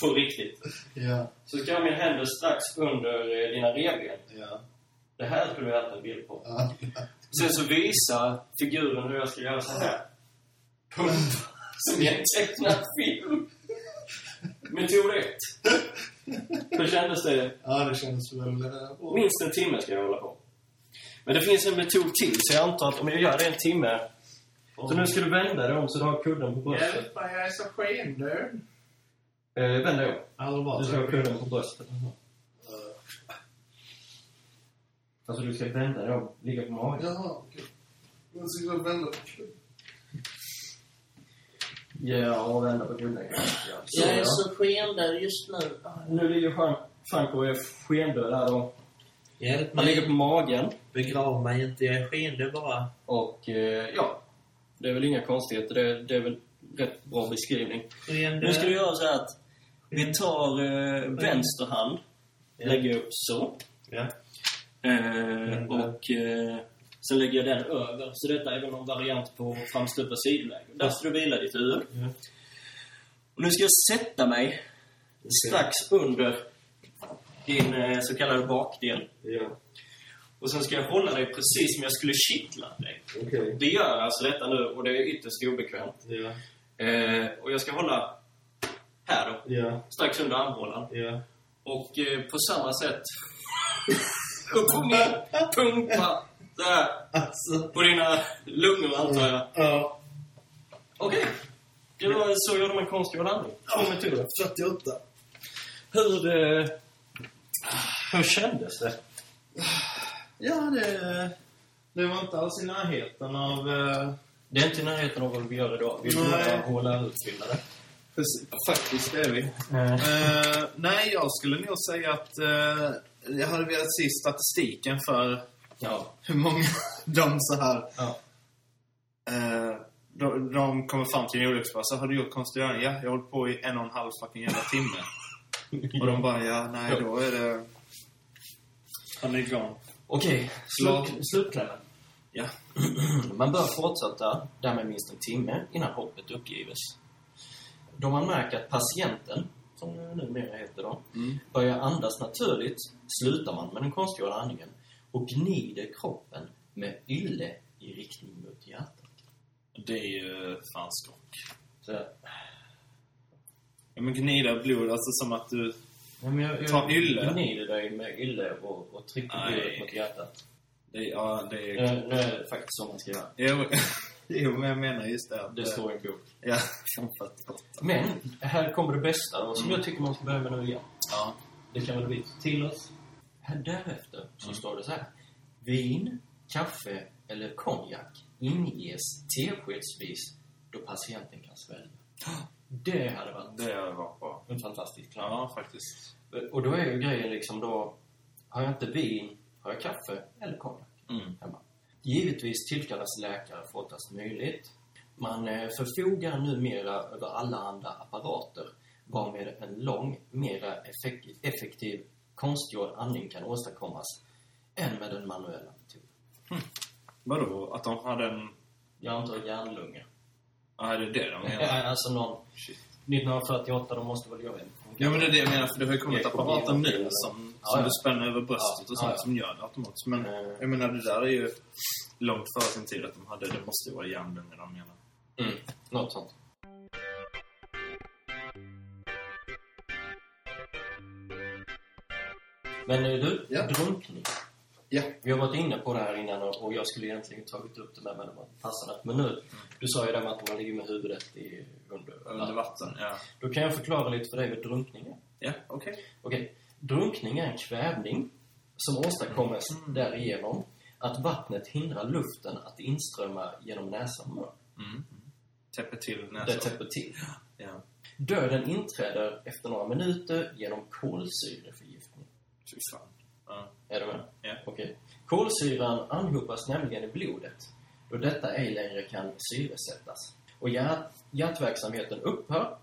På riktigt. Ja, Så ska jag ha mina händer strax under eh, dina revben. ja. Det här skulle jag ha en bild på. ja. Sen så visar figuren hur jag ska göra så här. Pump. Som i en tecknad film. Metod 1. Hur kändes det? Ja, det kändes väl... eh. Minst en timme ska jag hålla på. Men det finns en metod till, så jag antar att om jag gör det en timme... Så nu ska du vända dig om så du har kudden på bröstet. Hjälp mig, jag är så skendöd. Eh, vänd dig om. Alltså Du ska ha kudden på bröstet. Alltså du ska vända dig om, ligga på magen. Jaha, okej. Jag ska vända på klubben. Ja, och vända på kudden. Jag är så skendöd just nu. Nu ligger Frank- Franco och är skendöd där då. Hjälp Han ligger på mig. magen. Begrav mig inte, jag är skendöd bara. Och eh, ja, det är väl inga konstigheter. Det, det är väl rätt bra beskrivning. Nu ska du göra så här att vi tar eh, vänster hand, Ja. lägger upp så. Ja. Eh, och eh, sen lägger jag den över. Så detta är väl någon variant på framstupa sidläge. Där ska du vila ditt huvud. Ja. Och nu ska jag sätta mig strax under din eh, så kallade bakdel. Och sen ska jag hålla dig precis som jag skulle kittla dig. Okej. Vi gör alltså detta nu och det är ytterst obekvämt. Ja. Eh, och jag ska hålla här då, Ja. strax under armhålan. Ja. Och eh, på samma sätt upp och ner, pumpa där Alltså. på dina lungor antar jag. Ja. Okej. Det var så gör de en konstgjord andning. Två metoder. 48. Hur, eh, hur kändes det? Ja, det... Det var inte alls i närheten av... eh, Det är inte i närheten av vad vi gör idag. Vi är Nej. båda HLR-utbildade. Faktiskt är vi. Eh, nej, jag skulle nog säga att eh, jag hade velat se statistiken för Ja. hur många de så här... Ja. Eh, de, de kommer fram till en olycksplats. Så har du gjort konstgöring? Ja, jag har hållit på i en och en halv fucking jävla timme. och de bara, ja, nej, då är det... Han är igång. Okej, slut, slutklämmen. Ja. Man bör fortsätta där med minst en timme innan hoppet uppgives. Då man märker att patienten, som det numera heter då, Mm. börjar andas naturligt slutar man med den konstgjorda andningen och gnider kroppen med ylle i riktning mot hjärtat. Det är ju fan skock. Så, Ja, men gnida blod, alltså som att du... men jag, jag Ta ylle? gnider dig med ylle och, och trycker Nej. blodet mot hjärtat. Det, ja, det är... är det faktiskt så man ska göra. Jo, jo men jag menar just det. Det står i en bok. Ja, fan 48. Men, här kommer det bästa då, som Mm. jag tycker man ska börja med nu igen. Ja. Det kan väl vi till oss. Här därefter så står det så här. Vin, kaffe eller konjak inges teskedsvis då patienten kan svälja. Det hade varit Det har varit bra. en fantastisk plan. Ja, faktiskt. Och då är ju grejen liksom då, har jag inte vin, har jag kaffe eller konjak Mm. hemma. Givetvis tillkallas läkare fortast möjligt. Man eh, förfogar numera över allehanda apparater varmed en lång, mera effek- effektiv konstgjord andning kan åstadkommas än med den manuella metoden. Vadå? Att de hade en... Jag antar hjärnlunga. Ja, är det det de menar? Alltså någon... 1948, de måste väl göra en. Ja, men det är det jag menar, för det har ju kommit apparater nu som, Ja, som ja. du spänner över bröstet Ja, och sånt som gör det automatiskt. Men Eh. jag menar, det där är ju långt före sin tid att de hade, det måste ju vara hjärnlungor de menar. Mm, något sånt. Men eh, du, Ja. drunkning. Ja. Vi har varit inne på det här innan och jag skulle egentligen tagit upp det med men det var passande. Men nu, du sa ju det med att man ligger med huvudet i, under, Under vatten, ja. Då kan jag förklara lite för dig vad drunkning är. Ja, okej. Okej. Drunkning är en kvävning som åstadkommes Mm. därigenom att vattnet hindrar luften att inströmma genom näsa och mun. Mm. Täpper till Det näsan. täpper till. Ja. Döden inträder efter några minuter genom kolsyreförgiftning. Fy fan. Ja. Är du med? Ja. Okej. Kolsyran anhopas nämligen i blodet då detta ej längre kan syresättas. Och hjärt, hjärtverksamheten upphör.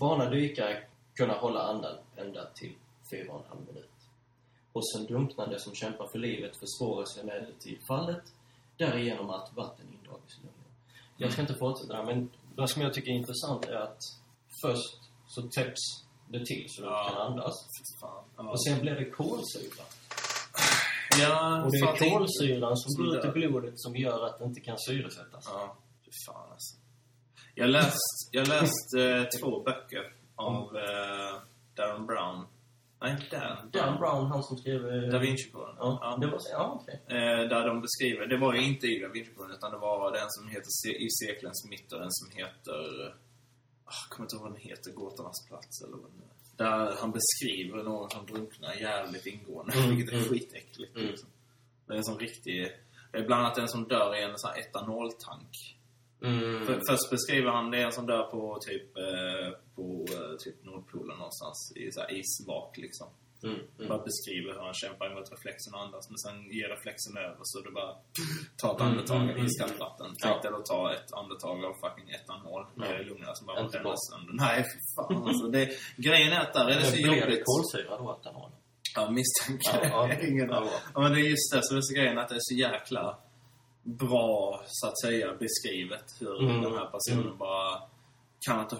Vana dykare kunna hålla andan ända till 4,5 minut. Hos en drunknande som kämpar för livet försvåras emellertid fallet därigenom att vatten indragits i lungorna. Jag ska inte fortsätta där, men det som jag tycker är intressant är att först så täpps det till så du Ja. kan andas. Ja. Och sen blir det kolsyra. Ja, Och det är kolsyran som går ut i blodet som gör att det inte kan syresättas. Ja, fan alltså. Jag läst, jag läst eh, två böcker av eh, Darren Brown. Nej, inte Darren. Dan Brown, han som skrev... eh, Da Vinci-koden. Ja, det var. Ja, okej. Eh, där de beskriver, det var ju inte i Da Vinci-koden utan det var den som heter Se- I seklens mitt och den som heter... ah, Jag kommer inte ihåg vad den heter, Gåtornas plats eller vad den. Där han beskriver någon som drunknar jävligt ingående, Mm, vilket är mm. skitäckligt. Mm. Liksom. Det är en sån riktig... Det är bland annat en som dör i en sån här etanoltank. Mm. För, först beskriver han det är en som dör på typ, eh, på eh, typ Nordpolen någonstans i så här isvak liksom. Mm. Mm. Bara beskriver hur han kämpar emot reflexen och andas. Men sen ger reflexen över så du bara tar ett Mm, andetag mm, i mm. iskallt vatten. Ja. Tänk dig då ta ett andetag av fucking etanol ner Ja. i lungorna som bara bränner sönder. Nej, fy fan alltså. Det, grejen är att där är det så Men blir det jobbigt. kolsyra då, etanol? Ja, misstänker Ja, det. ja. Ingen Ja, aning. Ja, men det är just det som är så grejen, att det är så jäkla bra, så att säga, beskrivet hur Mm. den här personen Mm. bara kan inte,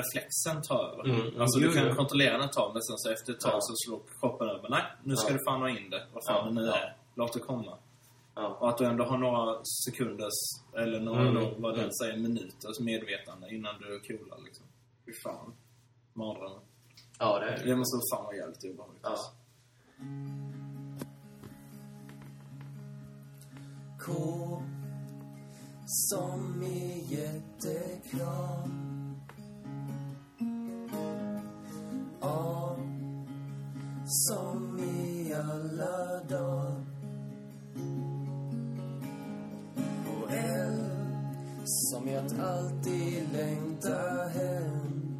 reflexen ta över. Mm, mm. Alltså du kan jo. kontrollera den ett tag, men sen så efter ett tag Ja. så slår kroppen över. Nej, nu ska Ja. du fan ha in det. Vad fan Ja, det nu är. Låt det komma. Ja. Och att du ändå har några sekunders, eller några, Mm, då, vad den mm. säger, minuters medvetande innan du coolar liksom. Fy fan. Mardrömmen. Ja, det är det. Det måste fan vara jävligt obehagligt. Ja. alltså. K som är jätteklar A som i alla dagar. Och L som i att alltid längta hem.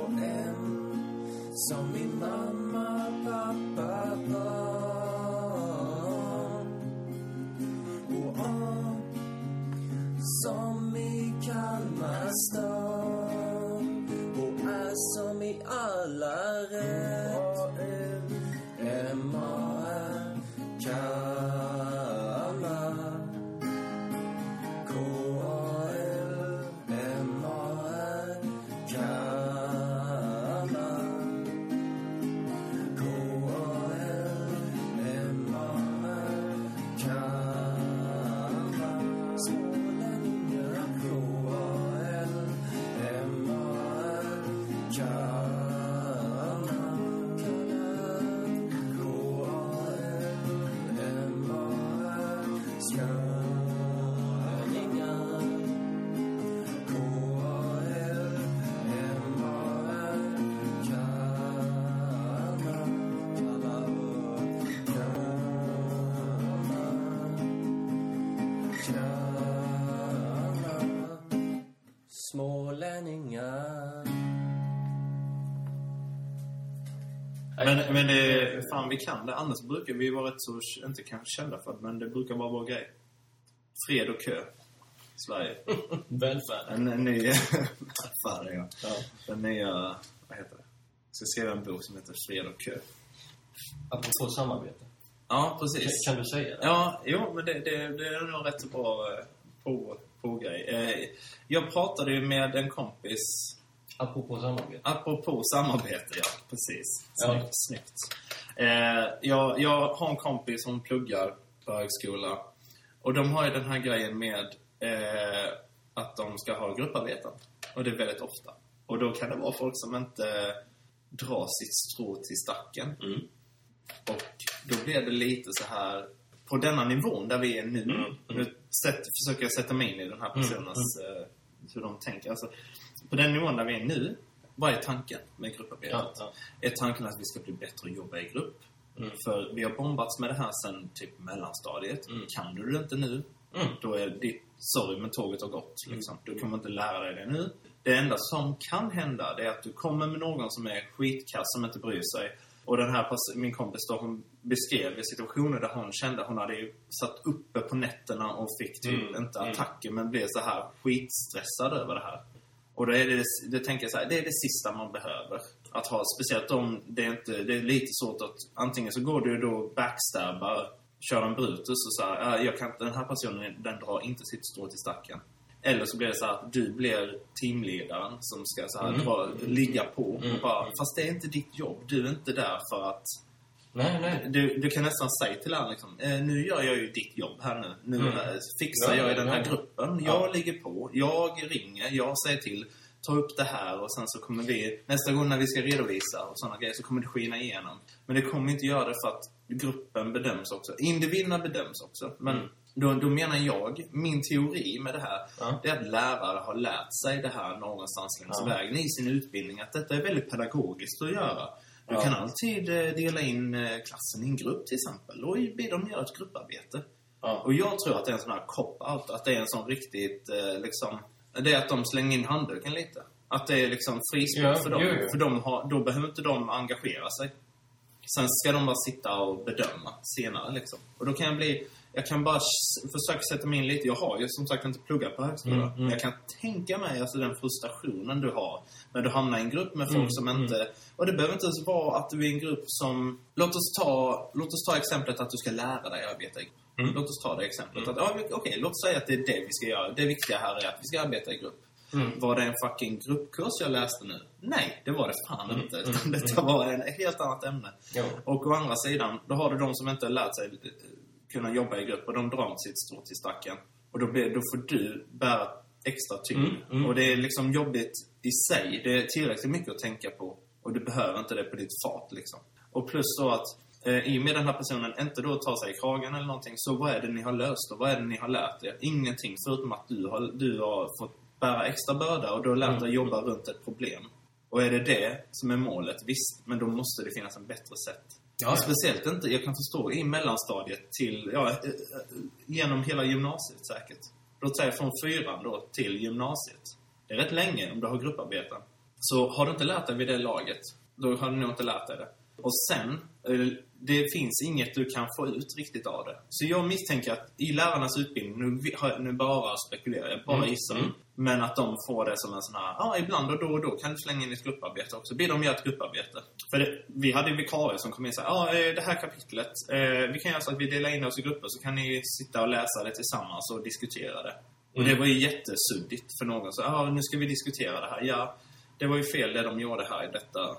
Och M som min mamma, pappa, barn. Och A som i Kalmar stad. I fan vi kan det. Annars brukar vi vara rätt så, inte kanske kända för det, men det brukar vara vår grej. Fred och kö. Sverige. Välfärden. En, en ny... Fan, ja. Ja. Den nya... Vad heter det? Jag ska skriva en bok som heter Fred och kö. Apropå samarbete. Ja, precis. Kan, kan du säga det? Ja, jo, men det, det, det är nog rätt så bra eh, på, på grej. Eh, Jag pratade ju med en kompis Apropå samarbete. Apropå samarbete, ja. Precis. Ja. Snyggt. Eh, jag, jag har en kompis som pluggar på högskola. Och de har ju den här grejen med eh, att de ska ha grupparbeten. Och det är väldigt ofta. Och då kan det vara folk som inte drar sitt strå till stacken. Mm. Och då blir det lite så här på denna nivån där vi är nu. Mm, Nu sätt, försöker jag sätta mig in i den här Mm, personens, eh, hur de tänker. Alltså, på den nivån där vi är nu vad är tanken med grupparbetet? Ja, ja. Är tanken att vi ska bli bättre att jobba i grupp? Mm. För vi har bombats med det här sen typ mellanstadiet. Mm. Kan du det inte nu, Mm. då är ditt, sorry men tåget har gått. Liksom. Du kommer inte lära dig det nu. Det enda som kan hända, det är att du kommer med någon som är skitkass, som inte bryr sig. Och den här, min kompis då, hon beskrev situationer där hon kände, hon hade ju satt uppe på nätterna och fick typ, Mm, inte mm. attacker, men blev så här skitstressad över det här. Och då är det, det tänker jag så här, det är det sista man behöver. Att ha, speciellt om det är, inte, det är lite svårt att, antingen så går du då backstabbar, kör en Brutus och så här, "Ah, jag kan, den här personen, den drar inte sitt strå till stacken. Eller så blir det så att du blir teamledaren som ska så här, Mm. dra, ligga på. Och Mm. bara, fast det är inte ditt jobb. Du är inte där för att... Nej, nej. Du, du kan nästan säga till honom liksom, eh, nu gör jag ju ditt jobb här nu. Nu Mm. eh, fixar Ja, jag i den här ja. gruppen. Jag ligger på, jag ringer, jag säger till. Ta upp det här och sen så kommer vi, nästa gång när vi ska redovisa och sådana grejer så kommer det skina igenom. Men det kommer inte göra det för att gruppen bedöms också. Individerna bedöms också. Men Mm. då, då menar jag, min teori med det här, Ja. det är att lärare har lärt sig det här någonstans längs Ja. vägen i sin utbildning. Att detta är väldigt pedagogiskt att göra. Du Ja. kan alltid eh, dela in eh, klassen i en grupp till exempel och be dem göra ett grupparbete. Ja. Och jag tror att det är en sån här cop-out, att det är en sån riktigt eh, liksom... Det är att de slänger in handduken lite. Att det är liksom frispel Ja, för dem. jo. För de har, då behöver inte de engagera sig. Sen ska de bara sitta och bedöma senare liksom. Och då kan jag bli... Jag kan bara försöka sätta mig in lite. Jag har ju som sagt inte pluggat på högskolan. Mm, mm. Men jag kan tänka mig alltså den frustrationen du har när du hamnar i en grupp med folk Mm, som mm. inte... Och det behöver inte ens vara att du är en grupp som... Låt oss ta, låt oss ta exemplet att du ska lära dig arbeta i grupp. Mm. Låt oss ta det exemplet. Att, ja, vi- Okej, låt oss säga att det är det vi ska göra. Det viktiga här är att vi ska arbeta i grupp. Mm. Var det en fucking gruppkurs jag läste nu? Nej, det var det fan Mm, inte. mm, Utan detta var en helt annat ämne. Ja. Och å andra sidan, då har du de som inte har lärt sig kunna jobba i grupp och de drar sitt strå till stacken. Och då, blir, då får du bära extra tyngd. Mm, mm. Och det är liksom jobbigt i sig. Det är tillräckligt mycket att tänka på. Och du behöver inte det på ditt fat liksom. Och plus då att eh, i och med den här personen inte då tar sig i kragen eller någonting, så vad är det ni har löst och vad är det ni har lärt er? Ingenting förutom att du har, du har fått bära extra börda och du har lärt dig Mm. jobba runt ett problem. Och är det det som är målet, visst, men då måste det finnas en bättre sätt. Ja, speciellt inte, jag kan förstå, i mellanstadiet till, ja, eh, eh, genom hela gymnasiet säkert. Låt säga från fyran då till gymnasiet. Det är rätt länge om du har grupparbeten. Så har du inte lärt dig vid det laget, då har du nog inte lärt dig det. Och sen, eh, det finns inget du kan få ut riktigt av det. Så jag misstänker att i lärarnas utbildning, nu, nu bara spekulerar jag, bara Mm, gissar. mm. Men att de får det som en sån här, ja ibland och då och då kan du slänga in ett grupparbete också. Be dem göra ett grupparbete. För det, vi hade vikarier som kom in och sa, ja eh, det här kapitlet, eh, vi kan göra så att vi delar in oss i grupper så kan ni sitta och läsa det tillsammans och diskutera det. Och Mm. det var ju jättesuddigt för någon. Så, ja nu ska vi diskutera det här. Ja, det var ju fel det de gjorde här. Detta,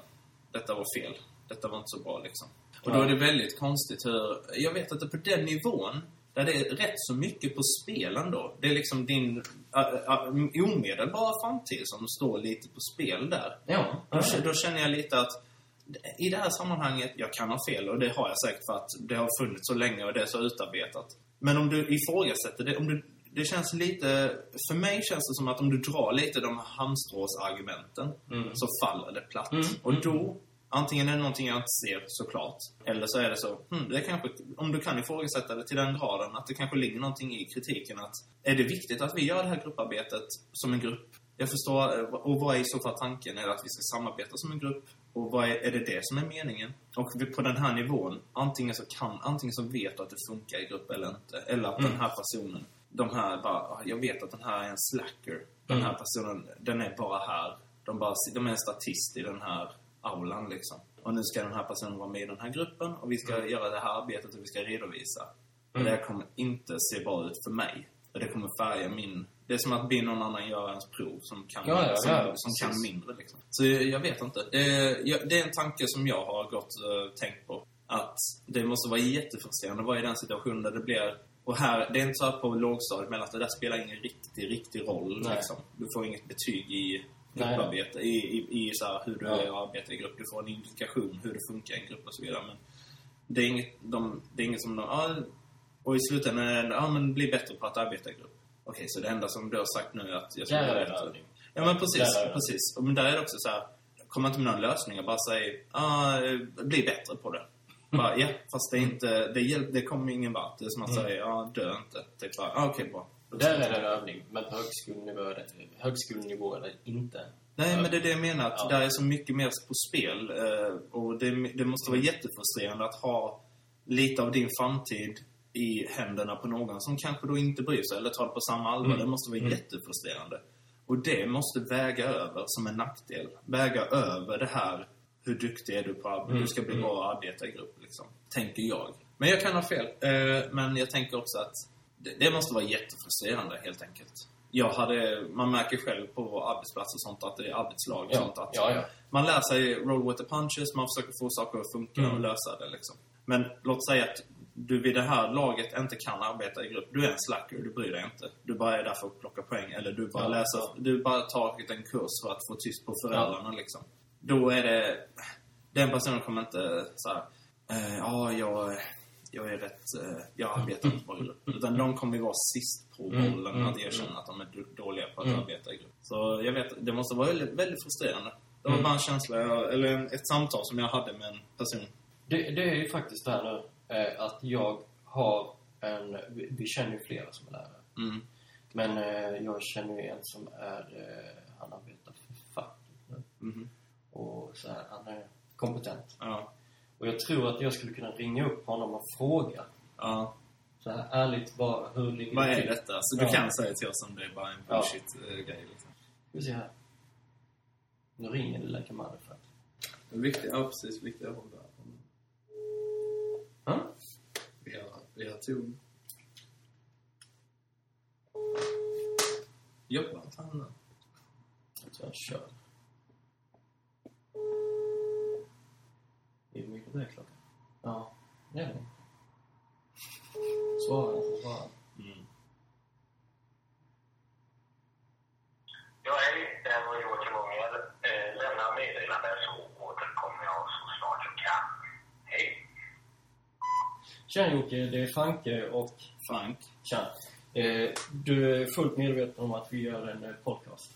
detta var fel. Detta var inte så bra liksom. Och då är det väldigt konstigt hur, jag vet att det på den nivån, där det är rätt så mycket på spelen då. Det är liksom din omedelbara framtid som står lite på spel där. Ja. Då, då känner jag lite att i det här sammanhanget, jag kan ha fel och det har jag säkert för att det har funnits så länge och det är så utarbetat. Men om du ifrågasätter det, om du, det känns lite, för mig känns det som att om du drar lite de halmstråsargumenten Mm. så faller det platt. Mm, Och då, antingen är det någonting jag inte ser såklart, eller så är det så, hmm, det kanske, om du kan ifrågasätta det till den graden att det kanske ligger någonting i kritiken att är det viktigt att vi gör det här grupparbetet som en grupp? Jag förstår, och vad är i så fall tanken? Är det att vi ska samarbeta som en grupp? Och vad är, är det det som är meningen? Och på den här nivån, antingen så kan, antingen så vet du att det funkar i grupp eller inte. Eller att Mm. den här personen, de här bara, "Ah, jag vet att den här är en slacker. Den Mm. här personen, den är bara här. De, bara, de är en statist i den här aulan liksom. Och nu ska den här personen vara med i den här gruppen och vi ska göra det här arbetet och vi ska redovisa. Och Mm. det här kommer inte se bra ut för mig. Och det kommer färga min... Det är som att be någon annan göra ens prov som kan, Ja, ja, som, ja, som kan mindre. Liksom. Så jag, vet inte. Det är, jag, det är en tanke som jag har gått och tänkt på. Att det måste vara jättefrustrerande att vara i den situationen där det blir... Och här, det är inte så här på lågstadiet, men att det där spelar ingen riktig, riktig roll. Liksom. Du får inget betyg i. grupparbete, i, i, i så här, hur du Ja. arbetar i grupp. Du får en indikation hur det funkar i en grupp och så vidare. Men det är inget, de, det är inget som de... Ja, och i slutändan är det ja, men bli bättre på att arbeta i grupp. Okej, så det enda som du har sagt nu är att jag ska bli är bättre. Ja, men precis. Där är precis. Och Men där är det också så här, kommer inte med några lösningar. Bara säg, ah, bli bättre på det. Bara, ja, fast det är inte, det, hjälp, det kommer ingen vart. Det är som att Mm. säga, ja, dö inte. Typ bara, ah, okej, bra. Där är det en övning, men på högskolenivå är det, högskolenivå är det inte. Nej, men det är det jag menar. Att Ja. där är så mycket mer på spel. Eh, och det, det måste vara jättefrustrerande att ha lite av din framtid i händerna på någon som kanske då inte bryr sig eller tar det på samma allvar. Mm. Det måste vara Mm. jättefrustrerande. Och det måste väga över som en nackdel. Väga över det här, hur duktig är du på att Mm. du ska bli Mm. bra arbetargrupp, liksom. Tänker jag. Men jag kan ha fel. Eh, men jag tänker också att det, det måste vara jättefrustrerande, helt enkelt. Jag hade, man märker själv på arbetsplatser och sånt att det är arbetslag och Ja, sånt. Att ja, ja. Man lär sig roll with the punches, man försöker få saker att funka Mm. och lösa det. Liksom. Men låt säga att du vid det här laget inte kan arbeta i grupp. Du är en slacker, du bryr dig inte. Du bara är där för att plocka poäng. Eller du bara Ja, läser, ja. du bara tar en kurs för att få tyst på föräldrarna. Liksom. Då är det... Den personen kommer inte så här, eh, ja, jag, jag är rätt... Eh, jag arbetar inte i grupp. Utan de kommer ju vara sist på Mm, bollen mm, att erkänna att de är dåliga på att Mm. arbeta i grupp. Så jag vet, det måste vara väldigt, väldigt frustrerande. Det var Mm. bara en känsla, jag, eller ett samtal som jag hade med en person. Det, det är ju faktiskt det här nu, eh, att jag har en... Vi, känner ju flera som är lärare. Mm. Men eh, jag känner ju en som är... Han arbetar för facket nu. Mhm. Och så här, han är kompetent. Ja. Och jag tror att jag skulle kunna ringa upp honom och fråga. ja. Så här ärligt bara, hur ligger Vad det är till? detta? Så du Ja. kan säga till oss om det är bara en Ja. bullshit-grej. Liksom. Vi se här. Nu ringer det Läkare Mannerfeld. Det är viktigt, ja precis. Viktigt att hålla Ja? Vi har, vi har ton. Jobba fan nu. Jag tror jag kör. Hur mycket är det klockan? Ja, det är det. Svara, så svara. Mm. Ja, hej. Det här var Joakim Ångel. Eh, lämna meddelande så återkommer jag så snart jag kan. Hej. Tjena Jocke, det är Franke och... Frank. Tjena. Eh, du är fullt medveten om att vi gör en eh, podcast.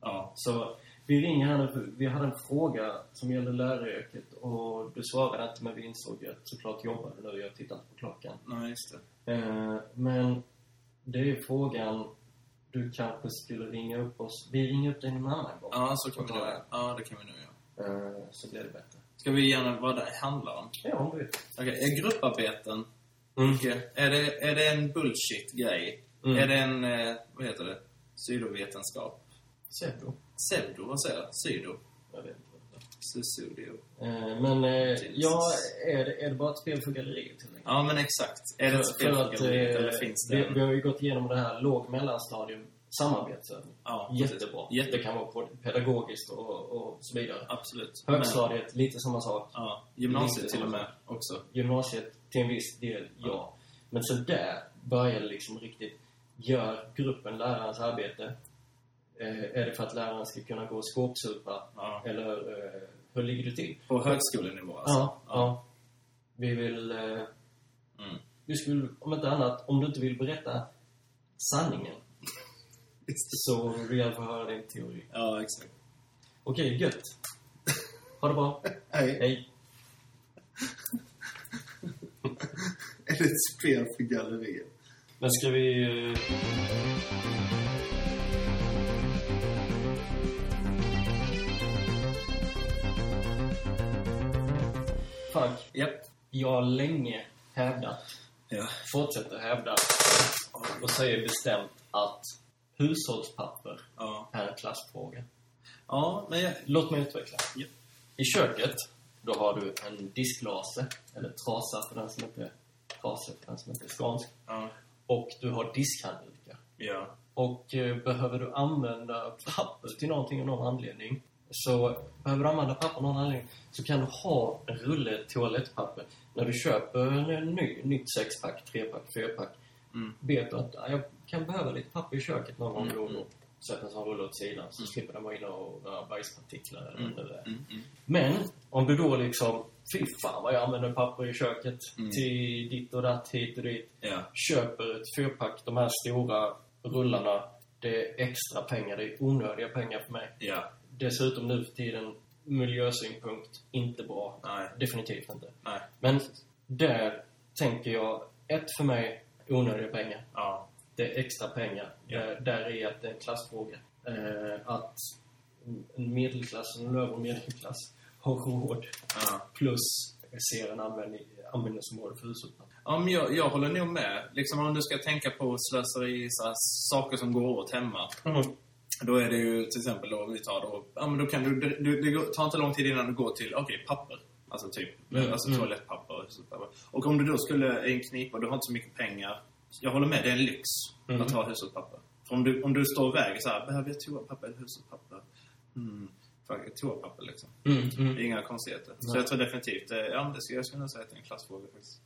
Ja. Så vi ringer här nu, för vi hade en fråga som gäller läraryrket och du svarade inte men vi insåg ju att såklart jobbar du nu, jag tittar inte på klockan. Nej, just det. Eh, men det är ju frågan, du kanske skulle ringa upp oss. Vi ringer upp dig en annan gång. Ja, så kan vi göra. Ja, det kan vi nu göra. Eh, så blir det bättre. Ska vi gärna vad det handlar om? Ja, om du vill. Okej, är grupparbeten, Mm. Micke, är det, är det en bullshit-grej? Mm. Är det en, eh, vad heter det, pseudovetenskap? Pseudo. Pseudo, vad säger jag? Sydo? Jag vet inte. är. Eh, men, eh, ja, är det, är det bara ett spel för galleriet? Ja, men exakt. Är det ett spel för galleriet, eller finns det vi, vi har ju gått igenom det här låg mellanstadium samarbetsövning. Ja. Jättebra. Jätte- Det kan vara pedagogiskt och, och så vidare. Absolut. Högstadiet, lite samma sak. Men, ja, gymnasiet Lite till och med också. Gymnasiet, till en viss del, ja. Men så där börjar det liksom riktigt. Gör gruppen lärarens arbete? Eh, är det för att läraren ska kunna gå och skåpsupa? Ja. Eller eh, hur ligger det till? På högskolenivå alltså? Ja, ja. Vi vill... Eh, Mm. vi skulle, om inte annat, om du inte vill berätta sanningen så vill vi i alla fall höra din teori. Ja, exakt. Okej, gött. Ha det bra. Hej. Hej. Är det ett spel för galleriet? Men ska vi... Frank, Japp. jag har länge hävdat, Ja. fortsätter hävda och säger bestämt att hushållspapper Ja. är en klassfråga. Ja, men jag... Låt mig utveckla. Ja. I köket, då har du en disklase, eller trasa för den som inte trasa för den som inte är skånsk. Ja. Och du har diskhanddukar. Ja. Och eh, behöver du använda papper till någonting av någon anledning så behöver du använda papper någon anledning så kan du ha en rulle toalettpapper. När du köper en ny, nytt sexpack, trepack, fyrpack Mm. vet du att ja, jag kan behöva lite papper i köket någon gång Mm, då och mm. då. Sätta en sån rulle åt sidan så slipper den vara inne och röra bajspartiklar eller Mm. det. Mm. Mm. Men om du då liksom, fy fan vad jag använder papper i köket Mm. till ditt och datt, hit och dit Ja. köper ett fyrpack, de här stora rullarna. Det är extra pengar, det är onödiga pengar för mig. Ja. Dessutom nu för tiden, miljösynpunkt inte bra. Nej. Definitivt inte. Nej. Men där tänker jag, ett för mig, onödiga pengar. Ja. Det är extra pengar. Ja. Där, där är att det är en klassfråga. Eh, att en medelklass och övre medelklass har råd Ja. plus ser en användning, användningsområde för hushållspapper. Ja, men jag, jag håller nog med. Liksom om du ska tänka på slöseri, så saker som går åt hemma. Då är det ju till exempel då, vi tar då, ja men då kan du, du det tar inte lång tid innan du går till, okej, papper. Alltså typ, Mm, alltså mm. toalettpapper och hushållspapper. Och om du då skulle i en knipa, du har inte så mycket pengar. Jag håller med, det är en lyx Mm. att ha hushållspapper. För om du, om du står och väger så här, behöver jag toapapper eller hushållspapper? Mm, toapapper liksom. Mm, Det mm. är inga konstigheter. Så Nej. jag tror definitivt, eh, ja det ska jag skulle nog säga att det är en klassfråga faktiskt.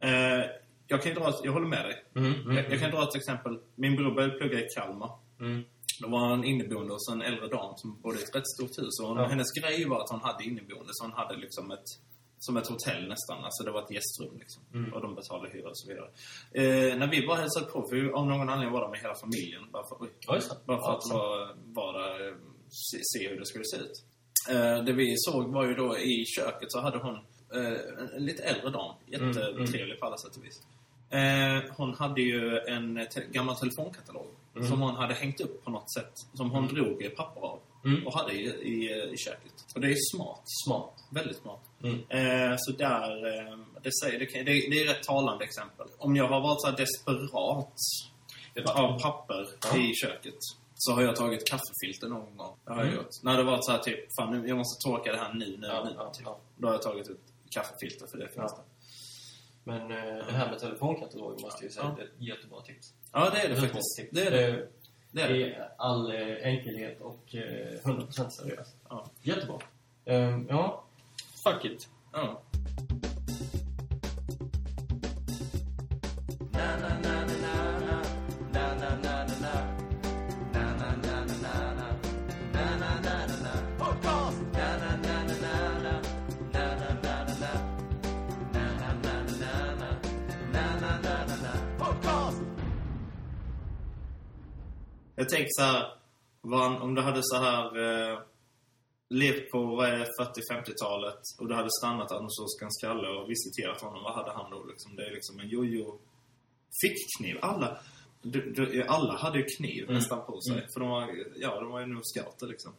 Eh, jag kan dra, jag håller med dig. Mm, mm, Jag, jag kan dra ett exempel. Min bror började plugga i Kalmar. Mm. Då var han inneboende hos en äldre dam som bodde i ett rätt stort hus. Och Ja. hennes grej var att hon hade inneboende, så hon hade liksom ett som ett hotell nästan. Alltså det var ett gästrum liksom. Mm. Och de betalade hyra och så vidare. Eh, när vi bara hälsade på, för av någon anledning var där med hela familjen. Bara för, Ja, bara för Ja, att vara, vara eh, se, se hur det skulle se ut. Eh, det vi såg var ju då i köket så hade hon eh, en, lite äldre dam. Mm, Jättetrevlig på alla sätt och vis. Eh, hon hade ju en te gammal telefonkatalog Mm. som hon hade hängt upp på något sätt. Som hon drog eh, papper av Mm. och hade i, i, i köket. Och det är smart. Smart. Väldigt smart. Mm. Eh, så där, eh, det, säger, det, det, det är ett talande exempel. Om jag har varit så desperat av papper Ja. i köket så har jag tagit kaffefilter någon gång. Det har jag Mm. gjort. När det varit så här typ, fan nu, jag måste torka det här nu, nu, Ja, nu. ja, typ. Då har jag tagit ett kaffefilter för det finns det. Men eh, det här med telefonkatalogen måste jag säga Ja. det är ett jättebra tips. Ja, det är det faktiskt. Det är det. Det det, är det. i all eh, enkelhet och eh, 100% seriöst. Ja. Jättebra. Ehm, ja, fuck it. Ja. Jag tänker så här, om du hade så här eh, levt på vad är det, 40-50-talet och du hade stannat hos Oskar Skalle och visiterat honom, vad hade han då? Liksom? Det är liksom en jojo fickkniv. Alla, du, du, alla hade ju kniv Mm. nästan på sig. Mm. För de var, ja, de var ju nog scouter liksom.